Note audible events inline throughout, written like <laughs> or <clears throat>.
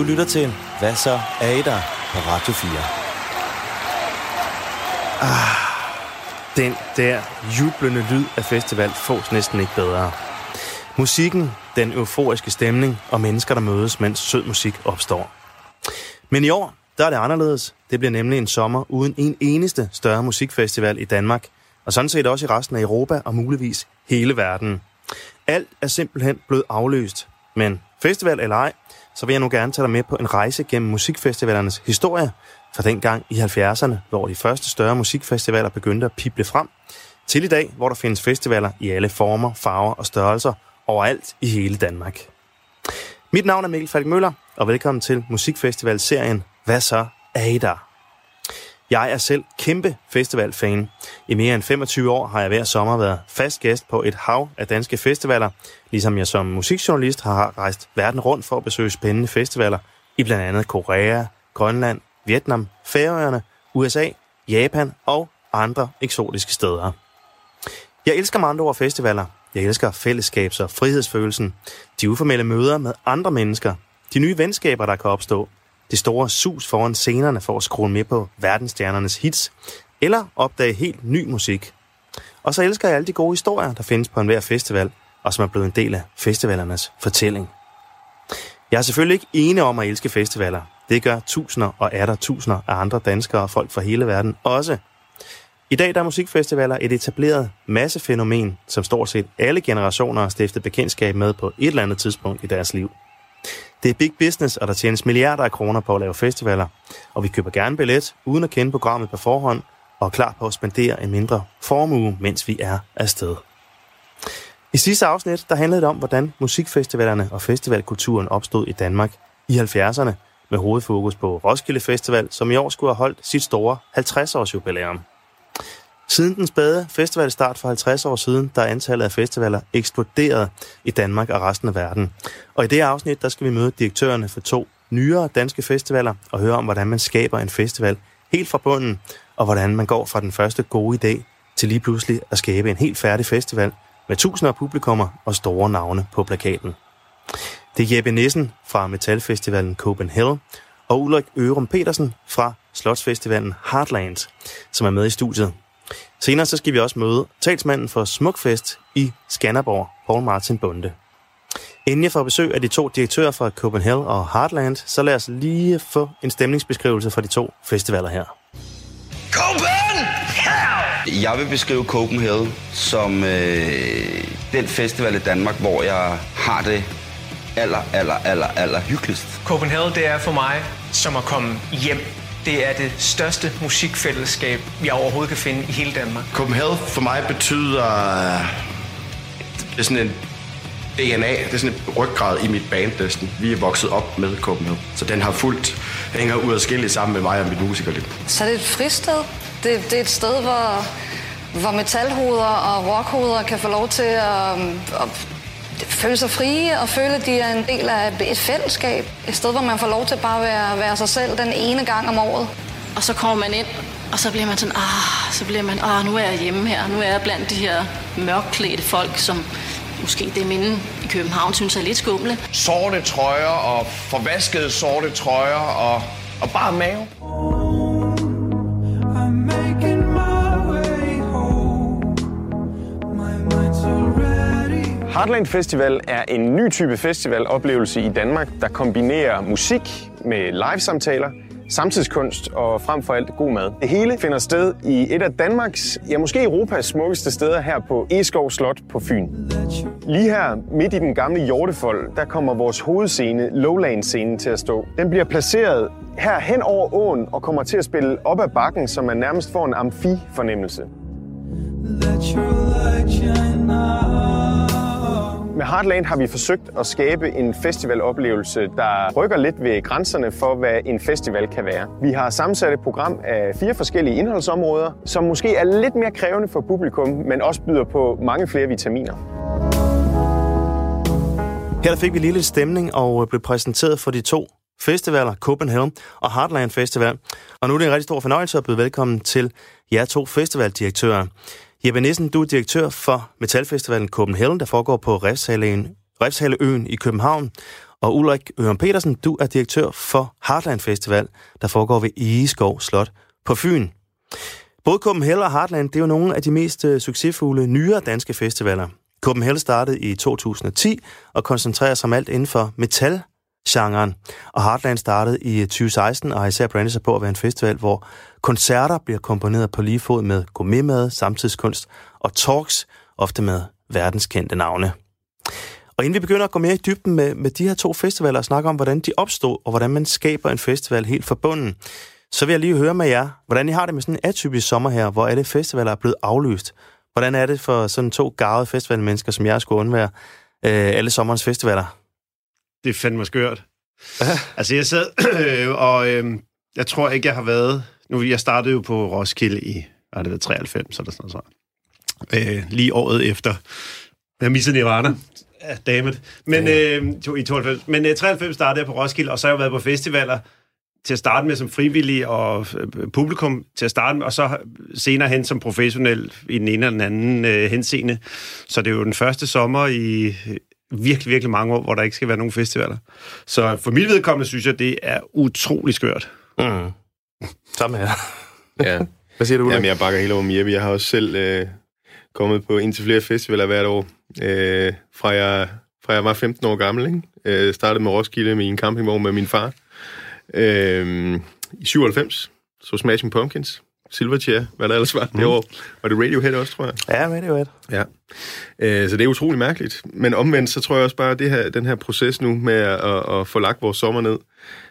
Du lytter til Hvad så er I der på Radio 4. Ah, den der jublende lyd af festival fås næsten ikke bedre. Musikken, den euforiske stemning og mennesker, der mødes, mens sød musik opstår. Men i år, der er det anderledes. Det bliver nemlig en sommer uden en eneste større musikfestival i Danmark, og sådan set også i resten af Europa og muligvis hele verden. Alt er simpelthen blevet afløst, men festival eller ej, så vil jeg nu gerne tage dig med på en rejse gennem musikfestivalernes historie, fra dengang i 70'erne, hvor de første større musikfestivaler begyndte at pible frem, til i dag, hvor der findes festivaler i alle former, farver og størrelser, overalt i hele Danmark. Mit navn er Mikkel Falk Møller, og velkommen til musikfestivalserien Hvad så er I der? Jeg er selv kæmpe festivalfan. I mere end 25 år har jeg hver sommer været fast gæst på et hav af danske festivaler, ligesom jeg som musikjournalist har rejst verden rundt for at besøge spændende festivaler i blandt andet Korea, Grønland, Vietnam, Færøerne, USA, Japan og andre eksotiske steder. Jeg elsker med andre ord festivaler. Jeg elsker fællesskabs- og frihedsfølelsen, de uformelle møder med andre mennesker, de nye venskaber, der kan opstå, det store sus foran scenerne for at skrue med på verdensstjernernes hits, eller opdage helt ny musik. Og så elsker jeg alle de gode historier, der findes på enhver festival, og som er blevet en del af festivalernes fortælling. Jeg er selvfølgelig ikke ene om at elske festivaler. Det gør tusinder og er der tusinder af andre danskere og folk fra hele verden også. I dag der er musikfestivaler et etableret massefænomen, som stort set alle generationer har stiftet bekendtskab med på et eller andet tidspunkt i deres liv. Det er big business, og der tjenes milliarder af kroner på at lave festivaler, og vi køber gerne billet, uden at kende programmet på forhånd, og er klar på at spendere en mindre formue, mens vi er afsted. I sidste afsnit, der handlede det om, hvordan musikfestivalerne og festivalkulturen opstod i Danmark i 70'erne, med hovedfokus på Roskilde Festival, som i år skulle have holdt sit store 50-års jubilæum. Siden den spæde festivalstart for 50 år siden, der er antallet af festivaler eksploderet i Danmark og resten af verden. Og i det afsnit, der skal vi møde direktørerne for to nyere danske festivaler og høre om, hvordan man skaber en festival helt fra bunden, og hvordan man går fra den første gode idé til lige pludselig at skabe en helt færdig festival med tusinder af publikummer og store navne på plakaten. Det er Jeppe Nissen fra Metalfestivalen Copenhagen og Ulrik Ørum Petersen fra Slotsfestivalen Heartland, som er med i studiet. Senere så skal vi også møde talsmanden for Smukfest i Skanderborg, Paul Martin Bunde. Inden jeg får besøg af de to direktører fra Copenhagen og Heartland, så lad os lige få en stemningsbeskrivelse fra de to festivaler her. Copenhagen! Jeg vil beskrive Copenhagen som øh, den festival i Danmark, hvor jeg har det aller, aller, aller, aller hyggeligst. Copenhagen, det er for mig som at komme hjem. Det er det største musikfællesskab, jeg overhovedet kan finde i hele Danmark. Copenhagen for mig betyder... Det er sådan en DNA, det er sådan en ryggrad i mit band næsten. Vi er vokset op med Copenhagen, så den har fuldt, hænger uadskilligt sammen med mig og mit musikerliv. Så det er et fristed. Det, det er et sted, hvor, hvor metalhoveder og rockhoveder kan få lov til at, at føle sig frie og føle, at de er en del af et fællesskab. Et sted, hvor man får lov til bare at være, være sig selv den ene gang om året. Og så kommer man ind, og så bliver man sådan, ah, så bliver man, ah, nu er jeg hjemme her. Nu er jeg blandt de her mørkklædte folk, som måske det minde i København synes er lidt skumle. Sorte trøjer og forvaskede sorte trøjer og, og bare mave. Heartland Festival er en ny type festivaloplevelse i Danmark, der kombinerer musik med live-samtaler, samtidskunst og frem for alt god mad. Det hele finder sted i et af Danmarks, ja måske Europas smukkeste steder her på Eskov Slot på Fyn. Lige her midt i den gamle Hjortefold, der kommer vores hovedscene, Lowland-scenen, til at stå. Den bliver placeret her hen over åen og kommer til at spille op ad bakken, så man nærmest får en amfi-fornemmelse. Med Heartland har vi forsøgt at skabe en festivaloplevelse, der rykker lidt ved grænserne for, hvad en festival kan være. Vi har sammensat et program af fire forskellige indholdsområder, som måske er lidt mere krævende for publikum, men også byder på mange flere vitaminer. Her fik vi lige lidt stemning og øh, blev præsenteret for de to festivaler, Copenhagen og Heartland Festival. Og nu er det en rigtig stor fornøjelse at byde velkommen til jer to festivaldirektører. Jeppe Nissen, du er direktør for Metalfestivalen Copenhagen, der foregår på Refshaleøen, Refshaleøen i København. Og Ulrik Øren Petersen, du er direktør for Heartland Festival, der foregår ved Egeskov Slot på Fyn. Både Copenhagen og Heartland, det er jo nogle af de mest øh, succesfulde nyere danske festivaler. Copenhagen startede i 2010 og koncentrerer sig om alt inden for metal genren. Og Heartland startede i øh, 2016 og har især brandet sig på at være en festival, hvor koncerter bliver komponeret på lige fod med gourmetmad, samtidskunst og talks, ofte med verdenskendte navne. Og inden vi begynder at gå mere i dybden med, med de her to festivaler og snakke om, hvordan de opstod, og hvordan man skaber en festival helt forbundet, så vil jeg lige høre med jer, hvordan I har det med sådan en atypisk sommer her, hvor alle festivaler er blevet aflyst. Hvordan er det for sådan to garvede festivalmennesker, som jeg skulle undvære øh, alle sommerens festivaler? Det er fandme skørt. altså, jeg sad, <clears throat> og øh, jeg tror ikke, jeg har været... Nu, jeg startede jo på Roskilde i, var det 93, eller sådan noget. Så. Øh, lige året efter. Jeg missede Nirvana. Ja, dammit. Men øh, to, i 92. Men øh, 93 startede jeg på Roskilde, og så har jeg været på festivaler til at starte med som frivillig og øh, publikum til at starte med, og så senere hen som professionel i den ene eller den anden øh, henseende. Så det er jo den første sommer i virkelig, virkelig mange år, hvor der ikke skal være nogen festivaler. Så for mit vedkommende synes jeg, det er utrolig skørt. Mm. Samme her. Ja. <laughs> Hvad siger du, Ulrik? Jamen, jeg bakker helt over med Jeppe. Jeg har også selv øh, kommet på indtil flere festivaler hvert år. Øh, fra, jeg, fra jeg var 15 år gammel. Ikke? Øh, startede med Roskilde med en campingvogn med min far. Øh, I 97 så Smashing Pumpkins. Silverchair, hvad der ellers var mm. det år. Og det Radiohead også, tror jeg. Ja, Radiohead. Ja. Øh, så det er utrolig mærkeligt. Men omvendt, så tror jeg også bare, at det her, den her proces nu med at, at, at få lagt vores sommer ned,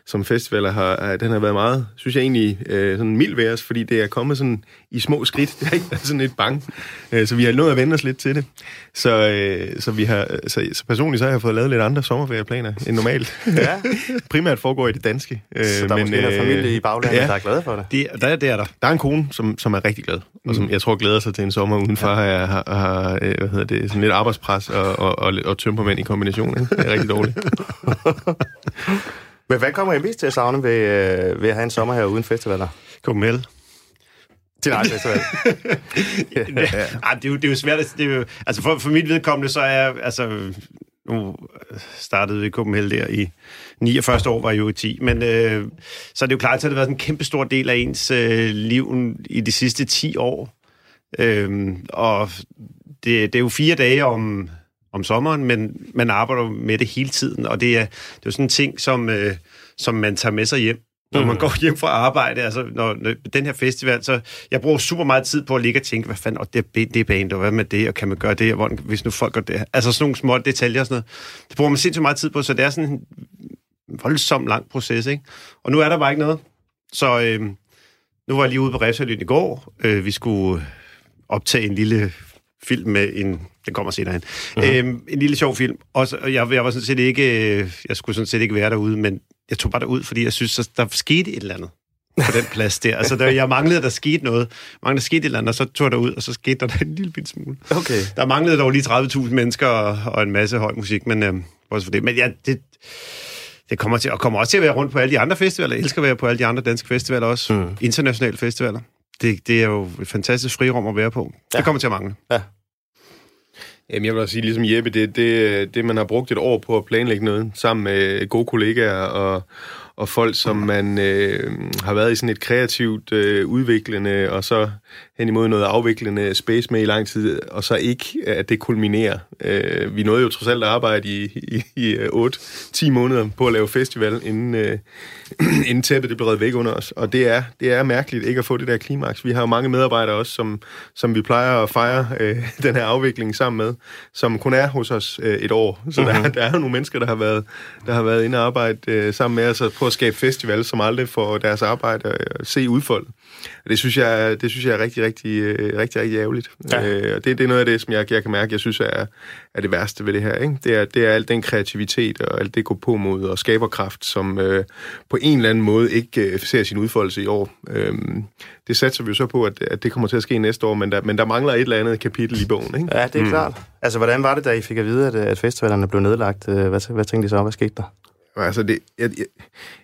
som festivaler har, den har været meget, synes jeg egentlig, øh, sådan mild ved os, fordi det er kommet sådan i små skridt. Det har ikke været sådan et bang. Øh, så vi har nået at vende os lidt til det. Så, øh, så, vi har, så, så personligt så har jeg fået lavet lidt andre sommerferieplaner end normalt. Ja. <laughs> Primært foregår i det danske. Øh, så der er måske øh, familie i baglandet, ja, der er glade for det? det der, det er der. Der er en kone, som, som er rigtig glad, og som jeg tror glæder sig til en sommer udenfor. Ja. Har, har, har, hvad hedder det, sådan lidt arbejdspres og, og, og, og tømpermænd i kombination. Ikke? Det er rigtig dårligt. <laughs> Men hvad kommer I mest til at savne ved, øh, ved at have en sommer her uden festivaler? Copenhagen. Til egen festival. <laughs> ja. ja. det, er jo, det er jo svært. Det er jo, altså for, for mit vedkommende, så er altså... Nu startede vi i Copenhagen der i 49 år, var jeg jo i 10. Men øh, så er det jo klart, at det har været en kæmpe stor del af ens øh, liv i de sidste 10 år. Øh, og det, det er jo fire dage om, om sommeren, men man arbejder med det hele tiden, og det er, det er jo sådan en ting, som, øh, som man tager med sig hjem. Når man mm. går hjem fra arbejde, altså når, når, den her festival, så jeg bruger super meget tid på at ligge og tænke, hvad fanden, og det er det band, og hvad med det, og kan man gøre det, og hvordan, hvis nu folk gør det. Altså sådan nogle små detaljer og sådan noget. Det bruger man sindssygt meget tid på, så det er sådan en voldsom lang proces, ikke? Og nu er der bare ikke noget. Så øh, nu var jeg lige ude på Refsaløen i går. Øh, vi skulle optage en lille film med en... Den kommer senere hen. Uh-huh. Øhm, en lille sjov film. Og, så, og jeg, jeg var sådan set ikke... Jeg skulle sådan set ikke være derude, men jeg tog bare derud, fordi jeg synes, at der skete et eller andet på den plads der. Altså, der, jeg manglede, at der skete noget. Manglede, der skete et eller andet, og så tog jeg derud, og så skete der en lille bit smule. Okay. Der manglede dog lige 30.000 mennesker og, og en masse høj musik, men øhm, også for det. Men ja, det, det kommer, til, og kommer også til at være rundt på alle de andre festivaler. Jeg elsker at være på alle de andre danske festivaler også. Mm. Internationale festivaler. Det, det er jo et fantastisk frirum at være på. Ja. Det kommer til at mangle. Ja. Jamen, jeg vil også sige, ligesom Jeppe, det, det, det man har brugt et år på at planlægge noget sammen med gode kollegaer og, og folk, som man øh, har været i sådan et kreativt øh, udviklende, og så hen imod noget afviklende space med i lang tid, og så ikke, at det kulminerer. Øh, vi nåede jo trods alt at arbejde i, i, i 8-10 øh, måneder på at lave festival, inden, øh, <clears throat> inden tæppet det blev reddet væk under os. Og det er, det er mærkeligt ikke at få det der klimaks. Vi har jo mange medarbejdere også, som, som vi plejer at fejre øh, <laughs> den her afvikling sammen med, som kun er hos os øh, et år. Så mm-hmm. der, der er jo nogle mennesker, der har været, der har været inde og arbejde øh, sammen med os på at skabe festival, som aldrig får deres arbejde at se udfoldet. Det synes jeg, det synes jeg er rigtig, rigtig, øh, rigtig, rigtig ærgerligt. Ja. Øh, og det, det er noget af det, som jeg, jeg kan mærke, jeg synes er, er det værste ved det her. Ikke? Det, er, det er al den kreativitet og alt det gå på mod og skaberkraft, som øh, på en eller anden måde ikke øh, ser sin udfoldelse i år. Øh, det satser vi jo så på, at, at det kommer til at ske næste år, men der, men der mangler et eller andet kapitel i bogen. Ikke? Ja, det er mm. klart. Altså, hvordan var det, da I fik at vide, at, at festivalerne blev nedlagt? Hvad, hvad tænkte I så? Hvad skete der? Altså, det, jeg, jeg,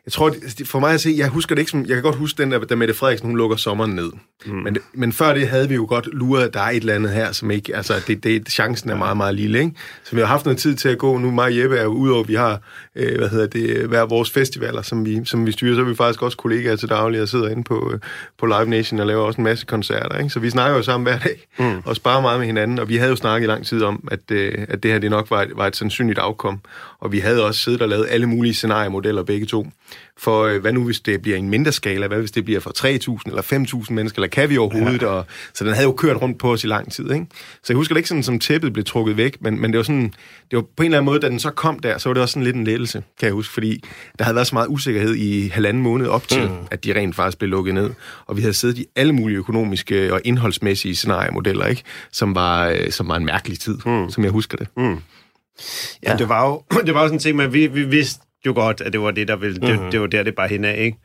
jeg tror, det, for mig at se, jeg husker det ikke som, jeg kan godt huske den der, da Mette Frederiksen, hun lukker sommeren ned. Mm. Men, men før det havde vi jo godt luret, at der er et eller andet her, som ikke, altså, det, det, chancen er meget, meget lille, ikke? Så vi har haft noget tid til at gå. Nu mig og Jeppe er jo udover, vi har, øh, hvad hedder det, hver vores festivaler, som vi, som vi styrer, så er vi faktisk også kollegaer til daglig og sidder inde på, øh, på Live Nation og laver også en masse koncerter, ikke? Så vi snakker jo sammen hver dag mm. og sparer meget med hinanden, og vi havde jo snakket i lang tid om, at, øh, at det her det nok var et, var et sandsynligt afkom. Og vi havde også siddet og lavet alle mulige scenariemodeller begge to. For øh, hvad nu, hvis det bliver en mindre skala? Hvad hvis det bliver for 3.000 eller 5.000 mennesker? Eller kan vi overhovedet? Ja. Og, så den havde jo kørt rundt på os i lang tid. Ikke? Så jeg husker det ikke sådan, som tæppet blev trukket væk, men, men det var sådan, det var på en eller anden måde, da den så kom der, så var det også sådan lidt en lettelse, kan jeg huske, fordi der havde været så meget usikkerhed i halvanden måned op til, mm. at de rent faktisk blev lukket ned. Og vi havde siddet i alle mulige økonomiske og indholdsmæssige scenariemodeller, ikke? Som, var, øh, som var en mærkelig tid, mm. som jeg husker det. Mm. Ja, det var jo, <clears throat> det var jo sådan en ting, men vi, vi vidste jo godt, at det var det, der ville, det, Mhm. det var der, det bare hen af, ikke?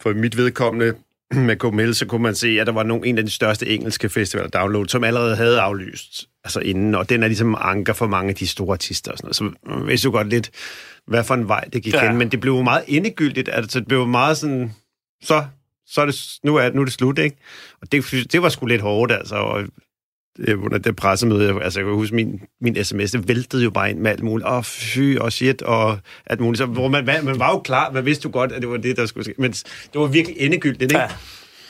For mit vedkommende <clears throat> med KML, så kunne man se, at der var nogle, en af de største engelske festivaler, Download, som allerede havde aflyst altså inden, og den er ligesom anker for mange af de store artister og sådan noget. Så man vidste jo godt lidt, hvad for en vej det gik Ja. hen, men det blev jo meget endegyldigt, altså det blev meget sådan, så, så er det, nu er, nu er det slut, ikke? Og det, det var sgu lidt hårdt, altså, og under det pressemøde, altså jeg kan huske, min, min sms, det væltede jo bare ind med alt muligt, åh oh, fy og shit, og alt muligt, så, hvor man, man var jo klar, man vidste jo godt, at det var det, der skulle ske, men det var virkelig endegyldigt, ikke? Ja.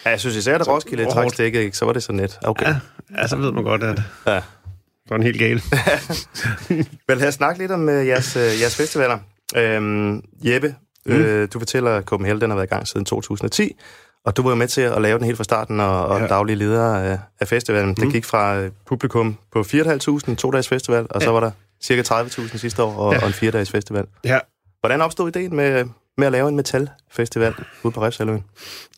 Ja, jeg synes især, at Roskilde trak stikket, ikke? så var det så net. Okay. Ja, ja, så ved man godt, at Ja. det var en helt gal. Vel, <laughs> os snakke lidt om uh, jeres, uh, jeres festivaler. Øhm, Jeppe, mm. øh, du fortæller, at Copenhagen den har været i gang siden 2010, og du var jo med til at lave den helt fra starten, og, og ja. Daglig leder af, af festivalen. Mm. Det gik fra øh, publikum på 4.500, en to-dages festival, og så Ja. var der cirka 30.000 sidste år, og, ja. Og en fire-dages festival. Ja. Hvordan opstod ideen med, med at lave en metalfestival ude på Refsaløen?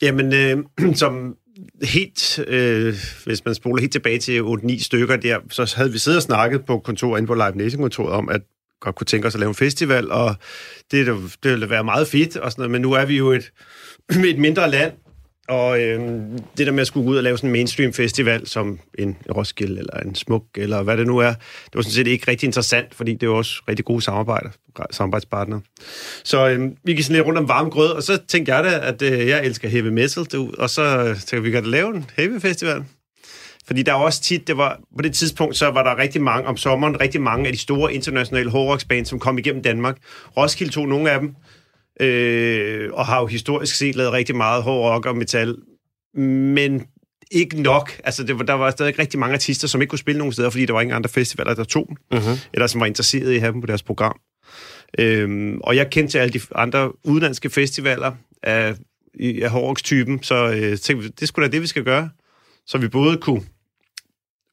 Jamen, øh, <clears throat> som helt, øh, hvis man spoler helt tilbage til 8-9 stykker der, så havde vi siddet og snakket på kontoret inde på Live Nation-kontoret om, at godt kunne tænke os at lave en festival, og det, det ville være meget fedt, og sådan noget, men nu er vi jo et, <clears throat> et mindre land, og øh, det der med at skulle gå ud og lave sådan en mainstream festival, som en Roskilde eller en Smuk, eller hvad det nu er, det var sådan set ikke rigtig interessant, fordi det var også rigtig gode samarbejder, samarbejdspartnere. Så øh, vi gik sådan lidt rundt om varme grød, og så tænkte jeg da, at øh, jeg elsker heavy metal, du, og så øh, tænkte vi, vi kan lave en heavy festival. Fordi der er også tit, det var, på det tidspunkt, så var der rigtig mange, om sommeren, rigtig mange af de store internationale hårdrocksbands, som kom igennem Danmark. Roskilde tog nogle af dem, øh, og har jo historisk set lavet rigtig meget hård rock og metal, men ikke nok. Altså, det der var stadig rigtig mange artister, som ikke kunne spille nogen steder, fordi der var ingen andre festivaler, der tog dem, Mm-hmm. eller som var interesseret i at have dem på deres program. Øhm, og jeg kendte til alle de andre udenlandske festivaler af, i- af hårdrockstypen, så øh, tænkte vi, det skulle da det, vi skal gøre. Så vi både kunne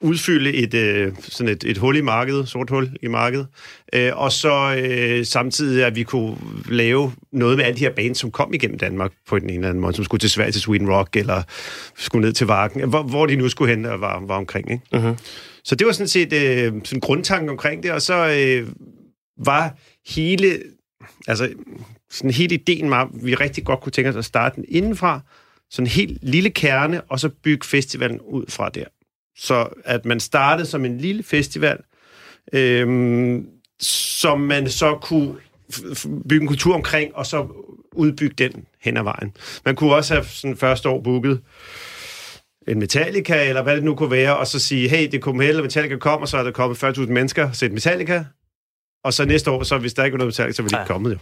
udfylde et, øh, sådan et, et hul i markedet, sort hul i markedet, øh, og så øh, samtidig, at vi kunne lave noget med alle de her bands, som kom igennem Danmark på den ene eller anden måde, som skulle til Sverige til Sweden Rock, eller skulle ned til Varken, hvor, hvor de nu skulle hen og var, var omkring. Ikke? Mm-hmm. Så det var sådan set øh, sådan grundtanken omkring det, og så øh, var hele, altså sådan hele ideen var, at vi rigtig godt kunne tænke os at starte den indenfra, sådan en helt lille kerne, og så bygge festivalen ud fra der. Så at man startede som en lille festival, øhm, som man så kunne bygge en kultur omkring, og så udbygge den hen ad vejen. Man kunne også have sådan første år booket en Metallica, eller hvad det nu kunne være, og så sige, hey, det kommer eller Metallica kom, og så er der kommet 40.000 mennesker set Metallica, og så næste år, så hvis der ikke var noget Metallica, så ville det ikke Ja. kommet jo.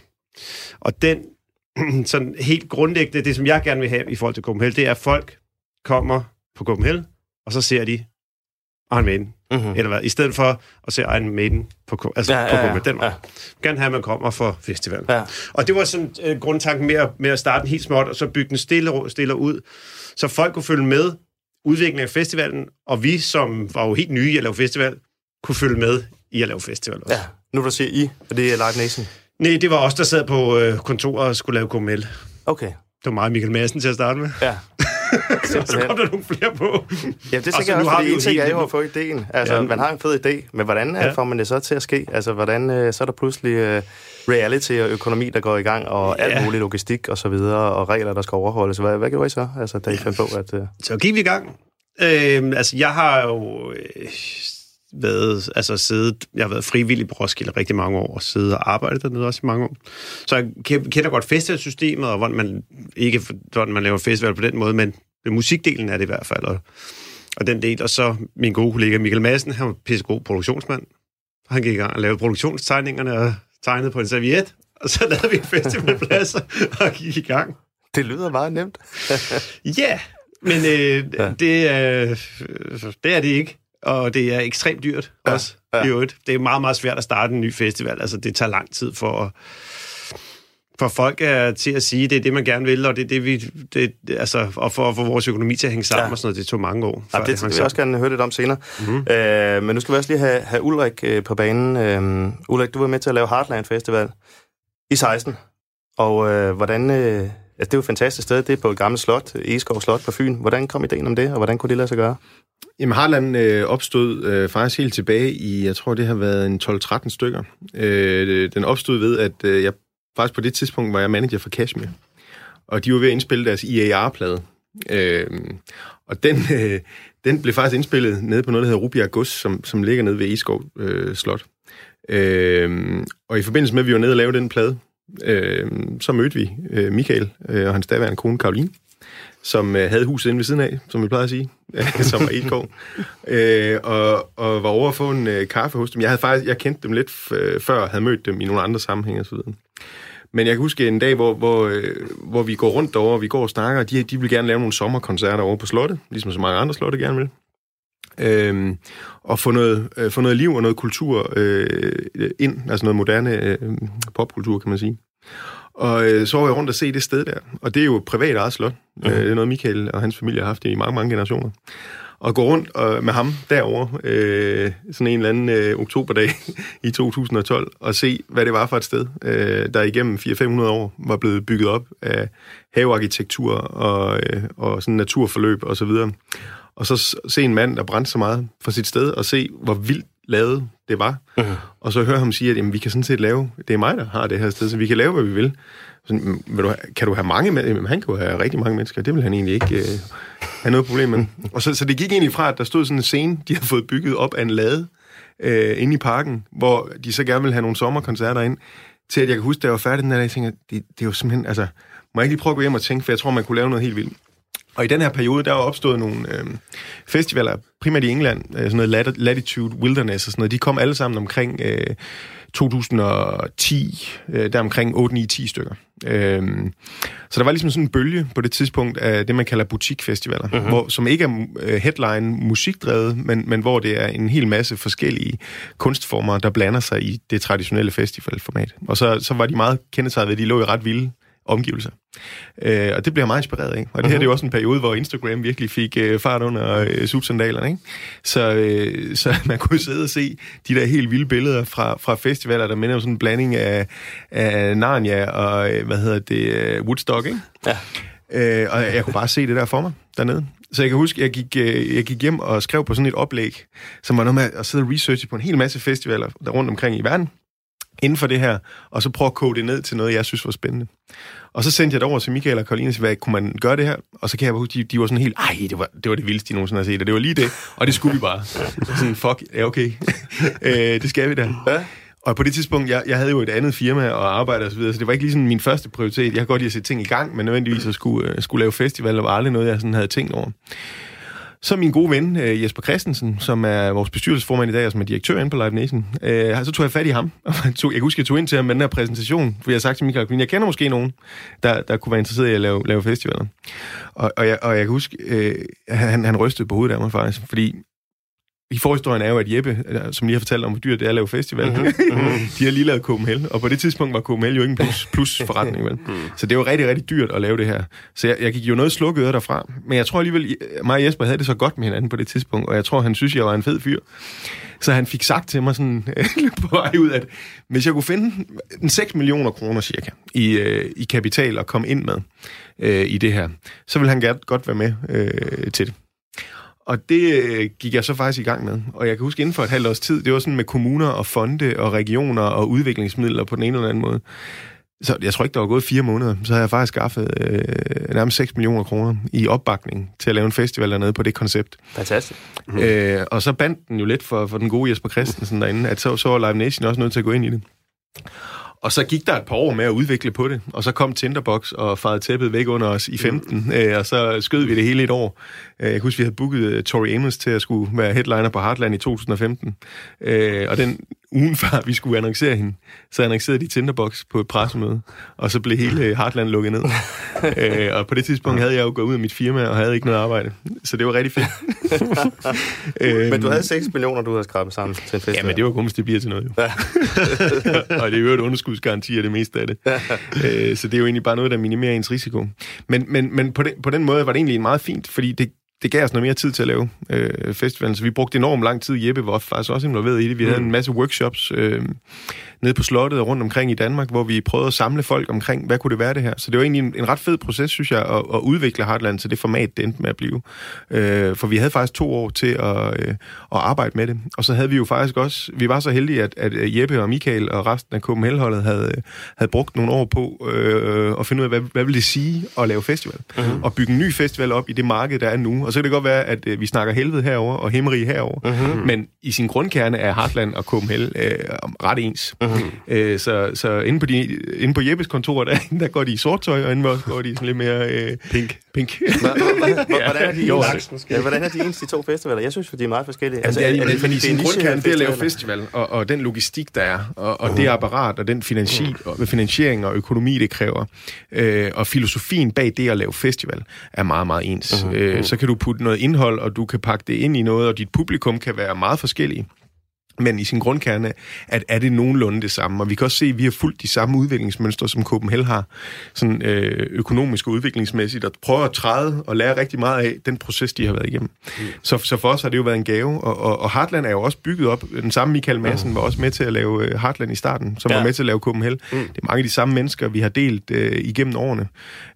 Og den <clears throat> sådan helt grundlæggende, det som jeg gerne vil have i forhold til Copenhagen, det er, at folk kommer på Copenhagen, og så ser de Iron Maiden, Mm-hmm. eller hvad, i stedet for at se Iron Maiden på, altså Ja, på ja, ja. Den ja. ja. gerne have, at man kommer for festivalen. Ja. Og det var sådan øh, grundtanken med at, med at starte den helt småt, og så bygge den stille, stille ud, så folk kunne følge med udviklingen af festivalen, og vi, som var jo helt nye i at lave festival, kunne følge med i at lave festival også. Ja, nu du siger I, og det er Live Nation. Nej, det var os, der sad på øh, kontoret og skulle lave KML. Okay, Det var mig, Michael Madsen, til at starte med. ja. <laughs> <laughs> så kom der nogle flere på. Ja, det tænker så jeg også, fordi en ting er jo at få ideen. Altså, Ja. man har en fed idé, men hvordan ja. Ja. får man det så til at ske? Altså, hvordan øh, så er der pludselig øh, reality og økonomi, der går i gang, og Ja. alt muligt logistik og så videre, og regler, der skal overholdes. Hvad, hvad gjorde I så, altså, da I fandt på, at... Øh... Så gik vi i gang. Øh, altså, jeg har jo øh, været, altså siddet, jeg har været frivillig på Roskilde rigtig mange år, og siddet og arbejdet dernede også i mange år. Så jeg kender godt festivalsystemet, og hvordan man, ikke hvordan man laver festival på den måde, men musikdelen er det i hvert fald, og, og den del. Og så min gode kollega Michael Madsen, han var pissegod produktionsmand. Han gik i gang og lavede produktionstegningerne og tegnede på en serviet, og så lavede vi en festivalplads og gik i gang. Det lyder meget nemt. Ja, men øh, ja. Det, øh, det er det ikke. Og det er ekstremt dyrt ja. også, ja. i øvrigt. Det er meget, meget svært at starte en ny festival. Altså, det tager lang tid for, for folk er til at sige, det er det, man gerne vil, og det er det, vi... Det, altså, og for at få vores økonomi til at hænge sammen ja. og sådan noget, det tog mange år. Ja, det, det vil jeg også gerne høre lidt om senere. Mm-hmm. Øh, men nu skal vi også lige have, have Ulrik øh, på banen. Øh, Ulrik, du var med til at lave Heartland Festival i 16. Og øh, hvordan... Øh, Altså, det er jo et fantastisk sted. Det er på et gammelt slot, Eskov Slot på Fyn. Hvordan kom ideen om det, og hvordan kunne det lade sig gøre? Jamen, Harland øh, opstod øh, faktisk helt tilbage i, jeg tror, det har været en 12-13 stykker. Øh, øh, den opstod ved, at øh, jeg faktisk på det tidspunkt var jeg manager for Kashmir. Og de var ved at indspille deres IAR-plade. Øh, og den, øh, den blev faktisk indspillet nede på noget, der hedder Rubia Gus, som, som ligger nede ved Eskov øh, Slot. Øh, og i forbindelse med, at vi var nede og lavede den plade, øh, så mødte vi øh, Michael øh, og hans daværende kone Karoline, som øh, havde huset inde ved siden af, som vi plejer at sige, <laughs> som var Elgård, øh, og, og var over at få en øh, kaffe hos dem. Jeg havde faktisk, jeg kendte dem lidt f- før, havde mødt dem i nogle andre sammenhænge osv. Men jeg kan huske en dag, hvor, hvor, øh, hvor vi går rundt derovre, og vi går og snakker, og de, de vil gerne lave nogle sommerkoncerter over på slottet, ligesom så mange andre slotte gerne vil. Øhm, og få noget, øh, få noget liv og noget kultur øh, ind, altså noget moderne øh, popkultur, kan man sige. Og øh, så var jeg rundt og se det sted der, og det er jo privat eget slot. Mm-hmm. Øh, det er noget, Michael og hans familie har haft i mange, mange generationer. Og gå rundt og, med ham derover øh, sådan en eller anden øh, oktoberdag <laughs> i 2012, og se, hvad det var for et sted, øh, der igennem 400-500 år var blevet bygget op af havearkitektur og, øh, og sådan naturforløb og så videre. Og så se en mand, der brændte så meget for sit sted, og se, hvor vildt lavet det var. Uh-huh. Og så høre ham sige, at jamen, vi kan sådan set lave, det er mig, der har det her sted, så vi kan lave, hvad vi vil. Sådan, vil du, kan du have mange med? Han kan jo have rigtig mange mennesker, det vil han egentlig ikke øh, have noget problem med. <laughs> Og så, så det gik egentlig fra, at der stod sådan en scene, de havde fået bygget op af en lade øh, inde i parken, hvor de så gerne ville have nogle sommerkoncerter ind, til at jeg kan huske, da jeg var færdig den der dag, jeg tænkte, det, det er jo simpelthen, altså, må jeg ikke lige prøve at gå hjem og tænke, for jeg tror, man kunne lave noget helt vildt. Og i den her periode, der er opstået nogle øh, festivaler, primært i England, øh, sådan noget Latitude Wilderness og sådan noget, de kom alle sammen omkring øh, 2010, øh, der omkring 8-9-10 stykker. Øh, så der var ligesom sådan en bølge på det tidspunkt af det, man kalder butikfestivaler, uh-huh. hvor, som ikke er øh, headline musikdrevet, men, men hvor det er en hel masse forskellige kunstformer, der blander sig i det traditionelle festivalformat. Og så, så var de meget kendetegnet ved, at de lå i ret vilde omgivelser. Øh, og det bliver jeg meget inspireret af. Og det her det er jo også en periode, hvor Instagram virkelig fik øh, fart under øh, subsandalerne. Ikke? Så, øh, så <laughs> man kunne sidde og se de der helt vilde billeder fra, fra festivaler, der minder om sådan en blanding af, af Narnia og, øh, hvad hedder det, øh, Woodstock, ikke? Ja. Øh, og jeg kunne bare se det der for mig dernede. Så jeg kan huske, jeg gik, øh, jeg gik hjem og skrev på sådan et oplæg, som var noget med at sidde og researche på en hel masse festivaler der rundt omkring i verden inden for det her, og så prøve at kode det ned til noget, jeg synes var spændende. Og så sendte jeg det over til Michael og Karoline, hvad kunne man gøre det her? Og så kan jeg huske, de, de var sådan helt, ej, det var, det var det vildeste, de nogensinde har set, og det var lige det, og det skulle vi bare. Så sådan, fuck, ja okay, <laughs> øh, det skal vi da. Ja. Og på det tidspunkt, jeg, jeg havde jo et andet firma og arbejde og så videre, så det var ikke lige sådan min første prioritet. Jeg kan godt lide at sætte ting i gang, men nødvendigvis at skulle, uh, skulle lave festival, var aldrig noget, jeg sådan havde tænkt over. Så min gode ven, øh, Jesper Christensen, som er vores bestyrelsesformand i dag, og som er direktør inde på Live Nation, øh, så tog jeg fat i ham. <laughs> Og jeg, tog, jeg husker, jeg tog ind til ham med den her præsentation, for jeg har sagt til Michael Queen, jeg kender måske nogen, der, der kunne være interesseret i at lave, lave festivaler. Og, og, jeg, og jeg kan huske, øh, han, han rystede på hovedet af mig faktisk, fordi i forhistorien er jo, at Jeppe, øh, som lige har fortalt om, hvor dyrt det er at lave festival, mm-hmm. <laughs> de har lige lavet Copenhagen, og på det tidspunkt var Copenhagen jo ikke en plus, <laughs> plus forretning, vel? Mm. Så det var rigtig, rigtig dyrt at lave det her. Så jeg, jeg gik jo noget slukket øre derfra, men jeg tror alligevel, mig og Jesper havde det så godt med hinanden på det tidspunkt, og jeg tror, han synes, jeg var en fed fyr. Så han fik sagt til mig sådan <laughs> på vej ud, at hvis jeg kunne finde en 6 millioner kroner cirka i, øh, i kapital og komme ind med øh, i det her, så ville han gerne godt være med øh, til det. Og det øh, gik jeg så faktisk i gang med. Og jeg kan huske, inden for et halvt års tid, det var sådan med kommuner og fonde og regioner og udviklingsmidler på den ene eller anden måde. så jeg tror ikke, der var gået fire måneder, så havde jeg faktisk skaffet øh, nærmest 6 millioner kroner i opbakning til at lave en festival dernede på det koncept. Fantastisk. Mm. Øh, og så bandt den jo lidt for, for den gode Jesper Christensen derinde, at så, så var Live Nation også nødt til at gå ind i det. Og så gik der et par år med at udvikle på det, og så kom Tinderbox og farede tæppet væk under os i 15, mm. øh, og så skød vi det hele et år. Øh, jeg kan huske, vi havde booket uh, Tori Amos til at skulle være headliner på Heartland i 2015, øh, og den ugen før vi skulle annoncere hende, så annoncerede de Tinderbox på et pressemøde, og så blev hele Heartland lukket ned. <laughs> øh, og på det tidspunkt havde jeg jo gået ud af mit firma og havde ikke noget arbejde, så det var rigtig fedt. <laughs> Men du havde 6 millioner, du havde skrabet sammen til en festival. Ja, men det var kun, hvis det bliver til noget, jo. <laughs> Og det er jo et underskudsgaranti af det meste af det. Øh, så det er jo egentlig bare noget, der minimerer ens risiko. Men, men, men på, den, på den måde var det egentlig meget fint, fordi det, det gav os noget mere tid til at lave øh, festivalen, så vi brugte enormt lang tid. Jeppe var faktisk også involveret i det. Vi mm. havde en masse workshops øh, nede på slottet og rundt omkring i Danmark, hvor vi prøvede at samle folk omkring, hvad kunne det være det her. Så det var egentlig en, en ret fed proces, synes jeg, at, at udvikle Heartland til det format, det endte med at blive. Øh, for vi havde faktisk to år til at, øh, at arbejde med det. Og så havde vi jo faktisk også, vi var så heldige, at, at Jeppe og Michael og resten af KML-holdet havde, havde brugt nogle år på øh, at finde ud af, hvad, hvad vil det sige at lave festival? Mm-hmm. Og bygge en ny festival op i det marked, der er nu. Og så kan det godt være, at øh, vi snakker helvede herover og himmerig herover. Mm-hmm. Men i sin grundkerne er Heartland og KML øh, ret ens. Mm-hmm. Øh, så, så inde på, de, inde på Jeppes kontor, der, <laughs> der går de i sort tøj, og inde hvor går de sådan lidt mere... Øh, pink. Pink. <laughs> Hvordan er de er de to festivaler? Jeg synes, de er meget forskellige. Altså, er, er, det, fordi sin grundkerne, det er at lave festival, og, og den logistik, der er, og, og uh-huh. det apparat, og den finansi, uh-huh. og, finansiering og økonomi, det kræver, øh, og filosofien bag det at lave festival, er meget, meget ens. Uh-huh. Øh, så kan du putte noget indhold, og du kan pakke det ind i noget, og dit publikum kan være meget forskellige men i sin grundkerne, at er det nogenlunde det samme. Og vi kan også se, at vi har fulgt de samme udviklingsmønstre, som Copenhagen har, sådan øh, økonomisk og udviklingsmæssigt, og prøver at træde og lære rigtig meget af den proces, de har været igennem. Mm. Så, så for os har det jo været en gave, og, og, og Heartland er jo også bygget op. Den samme Michael Madsen mm. var også med til at lave øh, Heartland i starten, som ja. var med til at lave Copenhagen. Mm. Det er mange af de samme mennesker, vi har delt øh, igennem årene.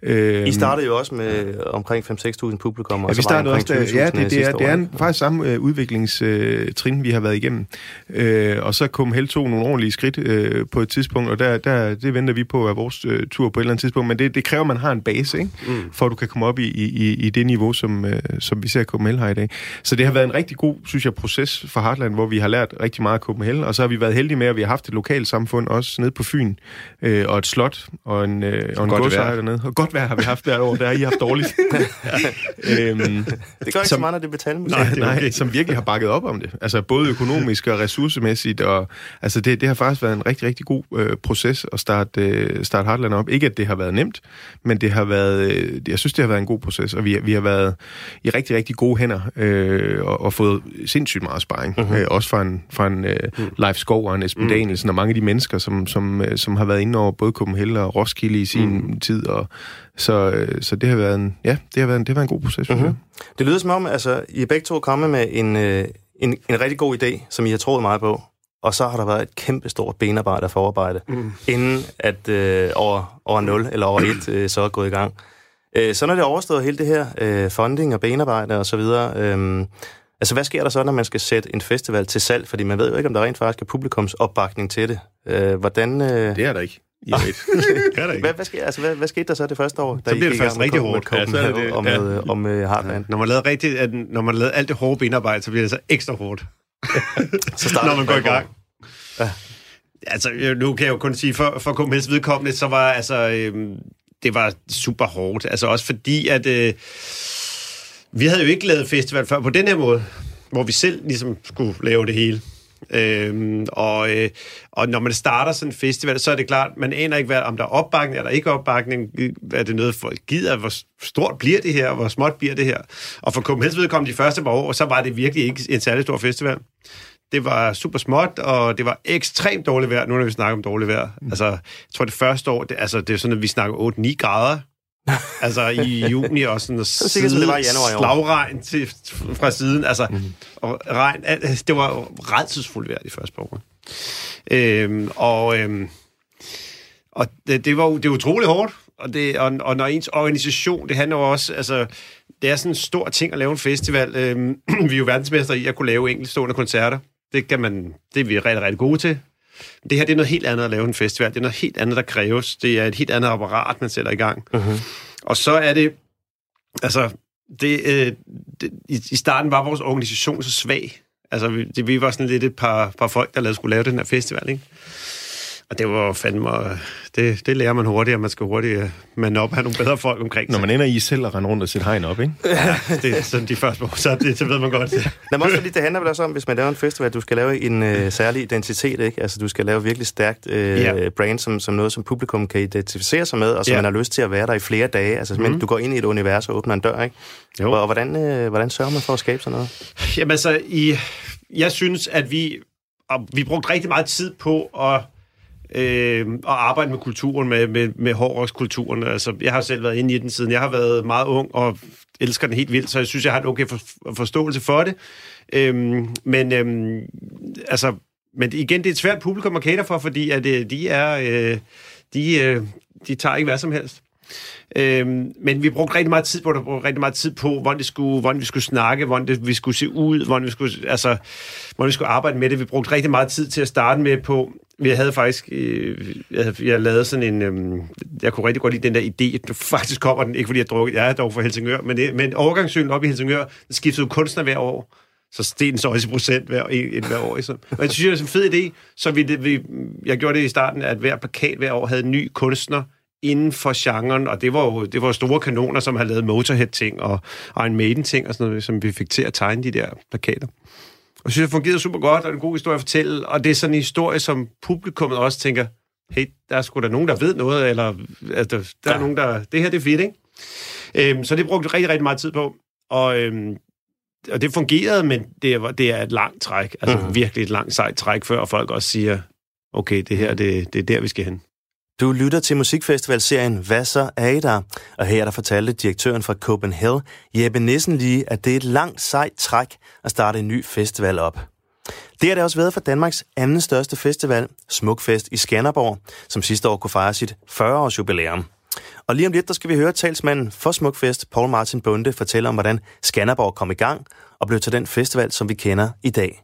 Øh, I startede jo også med omkring 5-6.000 publikum, ja, vi startede også, ja, det, det, er, det er en, faktisk samme øh, udviklingstrin, vi har været igennem. Øh, og så kom Held to nogle ordentlige skridt øh, på et tidspunkt, og der, der, det venter vi på af vores øh, tur på et eller andet tidspunkt. Men det, det kræver, at man har en base, ikke? Mm. for at du kan komme op i, i, i det niveau, som, øh, som vi ser Copenhagen har i dag. Så det har været en rigtig god, synes jeg, proces for Heartland, hvor vi har lært rigtig meget af Copenhagen, og så har vi været heldige med, at vi har haft et lokalt samfund også nede på Fyn, øh, og et slot, og en, øh, og en godsejer dernede. Og godt vejr har vi haft hvert år, der har I haft dårligt. <laughs> øhm, det gør ikke som, så meget, når det betaler Nej, nej, som virkelig har bakket op om det. Altså både økonomisk og ressourcemæssigt, og altså det, det har faktisk været en rigtig, rigtig god øh, proces at starte, øh, starte Heartland op. Ikke at det har været nemt, men det har været, øh, jeg synes, det har været en god proces, og vi, vi har været i rigtig, rigtig gode hænder øh, og, og fået sindssygt meget sparring. Uh-huh. Øh, også fra en, fra en øh, uh-huh. Leif Skov og en Esben uh-huh. Danielsen og mange af de mennesker, som, som, øh, som har været inde over både Copenhagen og Roskilde i sin uh-huh. tid, og så, øh, så det har været en, ja, det har været en, det har været en god proces. Uh-huh. Det lyder som om, altså, I er begge to kommet med en, øh, en, en rigtig god idé, som I har troet meget på, og så har der været et kæmpe stort benarbejde og forarbejde, mm. inden at øh, over, over 0 eller over 1 øh, så er gået i gang. Øh, så når det er overstået hele det her øh, funding og benarbejde og så videre, øh, altså hvad sker der så, når man skal sætte en festival til salg? Fordi man ved jo ikke, om der rent faktisk er publikums opbakning til det. Øh, hvordan... Øh... Det er der ikke. I <laughs> ikke. Hvad, hvad, sker, altså, hvad, hvad skete der så det første år? Da så bliver det først rigtig hårdt. Ja, så er det, og med, ja. og med Heartland. Ja. Når man lavede, rigtig, når man lavede alt det hårde benarbejde, så bliver det så ekstra hårdt. <laughs> så når man går i gang. Ja. Altså, nu kan jeg jo kun sige, for, for KML's vedkommende, så var altså, øhm, det var super hårdt. Altså også fordi, at øh, vi havde jo ikke lavet festival før på den her måde, hvor vi selv ligesom skulle lave det hele. Øhm, og, øh, og når man starter sådan en festival, så er det klart, man aner ikke, hvad, om der er opbakning eller ikke opbakning. Er det noget, folk gider? Hvor stort bliver det her? Hvor småt bliver det her? Og for Copenhagen's vedkommende de første par år, så var det virkelig ikke en særlig stor festival det var super småt, og det var ekstremt dårligt vejr, nu når vi snakker om dårligt vejr. Mm. Altså, jeg tror, det første år, det, altså, det er sådan, at vi snakker 8-9 grader, <laughs> altså i juni og sådan noget så som det var i januar i år. slagregn til, fra siden. Altså, mm. og regn, det var redselsfuldt vejr de første par år. Øhm, og øhm, og det, det var det var utroligt hårdt. Og, det, og, og når ens organisation, det handler jo også, altså, det er sådan en stor ting at lave en festival. Øhm, <clears throat> vi er jo verdensmester i at kunne lave enkeltstående koncerter. Det, kan man, det er vi rigtig, rigtig gode til. Det her det er noget helt andet at lave en festival. Det er noget helt andet, der kræves. Det er et helt andet apparat, man sætter i gang. Mm-hmm. Og så er det... Altså, det, øh, det, i, i starten var vores organisation så svag. Altså, vi, det, vi var sådan lidt et par, par folk, der lavede, skulle lave den her festival, ikke? Og det var fandme... Det, det lærer man hurtigt, at man skal hurtigt man op have nogle bedre folk omkring Når man ender i selv at rende rundt og sætte hegn op, ikke? Ja, det er sådan de første år, så, det, så ved man godt. Lad mig også fordi det handler vel også om, hvis man laver en festival, du skal lave en øh, særlig identitet, ikke? Altså, du skal lave virkelig stærkt øh, Ja. brand, som, som noget, som publikum kan identificere sig med, og som Ja. man har lyst til at være der i flere dage. Altså, mm. Mhm. du går ind i et univers og åbner en dør, ikke? Jo. Og, og hvordan, øh, hvordan sørger man for at skabe sådan noget? Jamen altså, i, jeg synes, at vi, og vi brugte rigtig meget tid på at, øh, at arbejde med kulturen, med, med, med hårdrockskulturen. Altså, jeg har selv været inde i den siden. Jeg har været meget ung og elsker den helt vildt, så jeg synes, jeg har en okay for, forståelse for det. Øh, men øh, altså, men igen, det er et svært publikum at cater for, fordi at, øh, de er, øh, de, øh, de tager ikke hvad som helst. Øhm, men vi brugte rigtig meget tid på det, brugte rigtig meget tid på, hvordan, det skulle, hvordan vi skulle snakke, hvordan det, vi skulle se ud, hvordan vi skulle, altså, hvordan vi skulle arbejde med det. Vi brugte rigtig meget tid til at starte med på, vi havde faktisk, øh, jeg, havde, jeg lavede sådan en, øhm, jeg kunne rigtig godt lide den der idé, faktisk kommer den, ikke fordi jeg drukket, jeg er dog fra Helsingør, men, det, men overgangsøen op i Helsingør, den skiftede kunstner hver år, så steg den så også i procent hver, en, hver år. Så. Men jeg synes, det er en fed idé, så vi, det, vi, jeg gjorde det i starten, at hver plakat hver år havde en ny kunstner, inden for genren, og det var jo det var store kanoner, som har lavet Motorhead-ting og Iron Maiden-ting, og sådan noget, som vi fik til at tegne de der plakater. Og jeg synes, det fungerede super godt, og en god historie at fortælle, og det er sådan en historie, som publikummet også tænker, hey, der er sgu da nogen, der ved noget, eller altså, der, der ja. er nogen, der... Det her, det er fedt, ikke? Øhm, så det brugte rigtig, rigtig meget tid på, og, øhm, og det fungerede, men det er, det er et langt træk, altså mm-hmm. virkelig et langt sejt træk, før folk også siger, okay, det her, det, det er der, vi skal hen. Du lytter til musikfestivalserien Hvad så er I der? Og her der fortalte direktøren fra Copenhagen, Jeppe Nissen lige, at det er et langt sejt træk at starte en ny festival op. Det har det også været for Danmarks anden største festival, Smukfest i Skanderborg, som sidste år kunne fejre sit 40-års jubilæum. Og lige om lidt, der skal vi høre talsmanden for Smukfest, Paul Martin Bunde, fortælle om, hvordan Skanderborg kom i gang og blev til den festival, som vi kender i dag.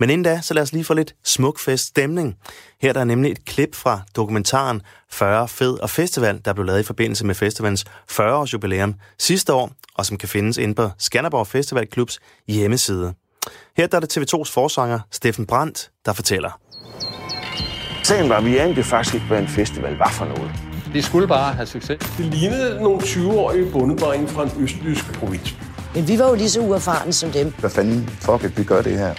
Men inden da, så lad os lige få lidt smukfest-stemning. Her er der nemlig et klip fra dokumentaren 40 Fed og Festival, der blev lavet i forbindelse med festivalens 40-års jubilæum sidste år, og som kan findes inde på Skanderborg Festival Klubs hjemmeside. Her der er det TV2's forsanger Steffen Brandt, der fortæller. Sagen var, vi anede faktisk ikke, hvad en festival var for noget. De skulle bare have succes. Det lignede nogle 20-årige bondedrenge fra en østlysk provins. Men vi var jo lige så uerfarne som dem. Hvad fanden fuck it, vi gør det her?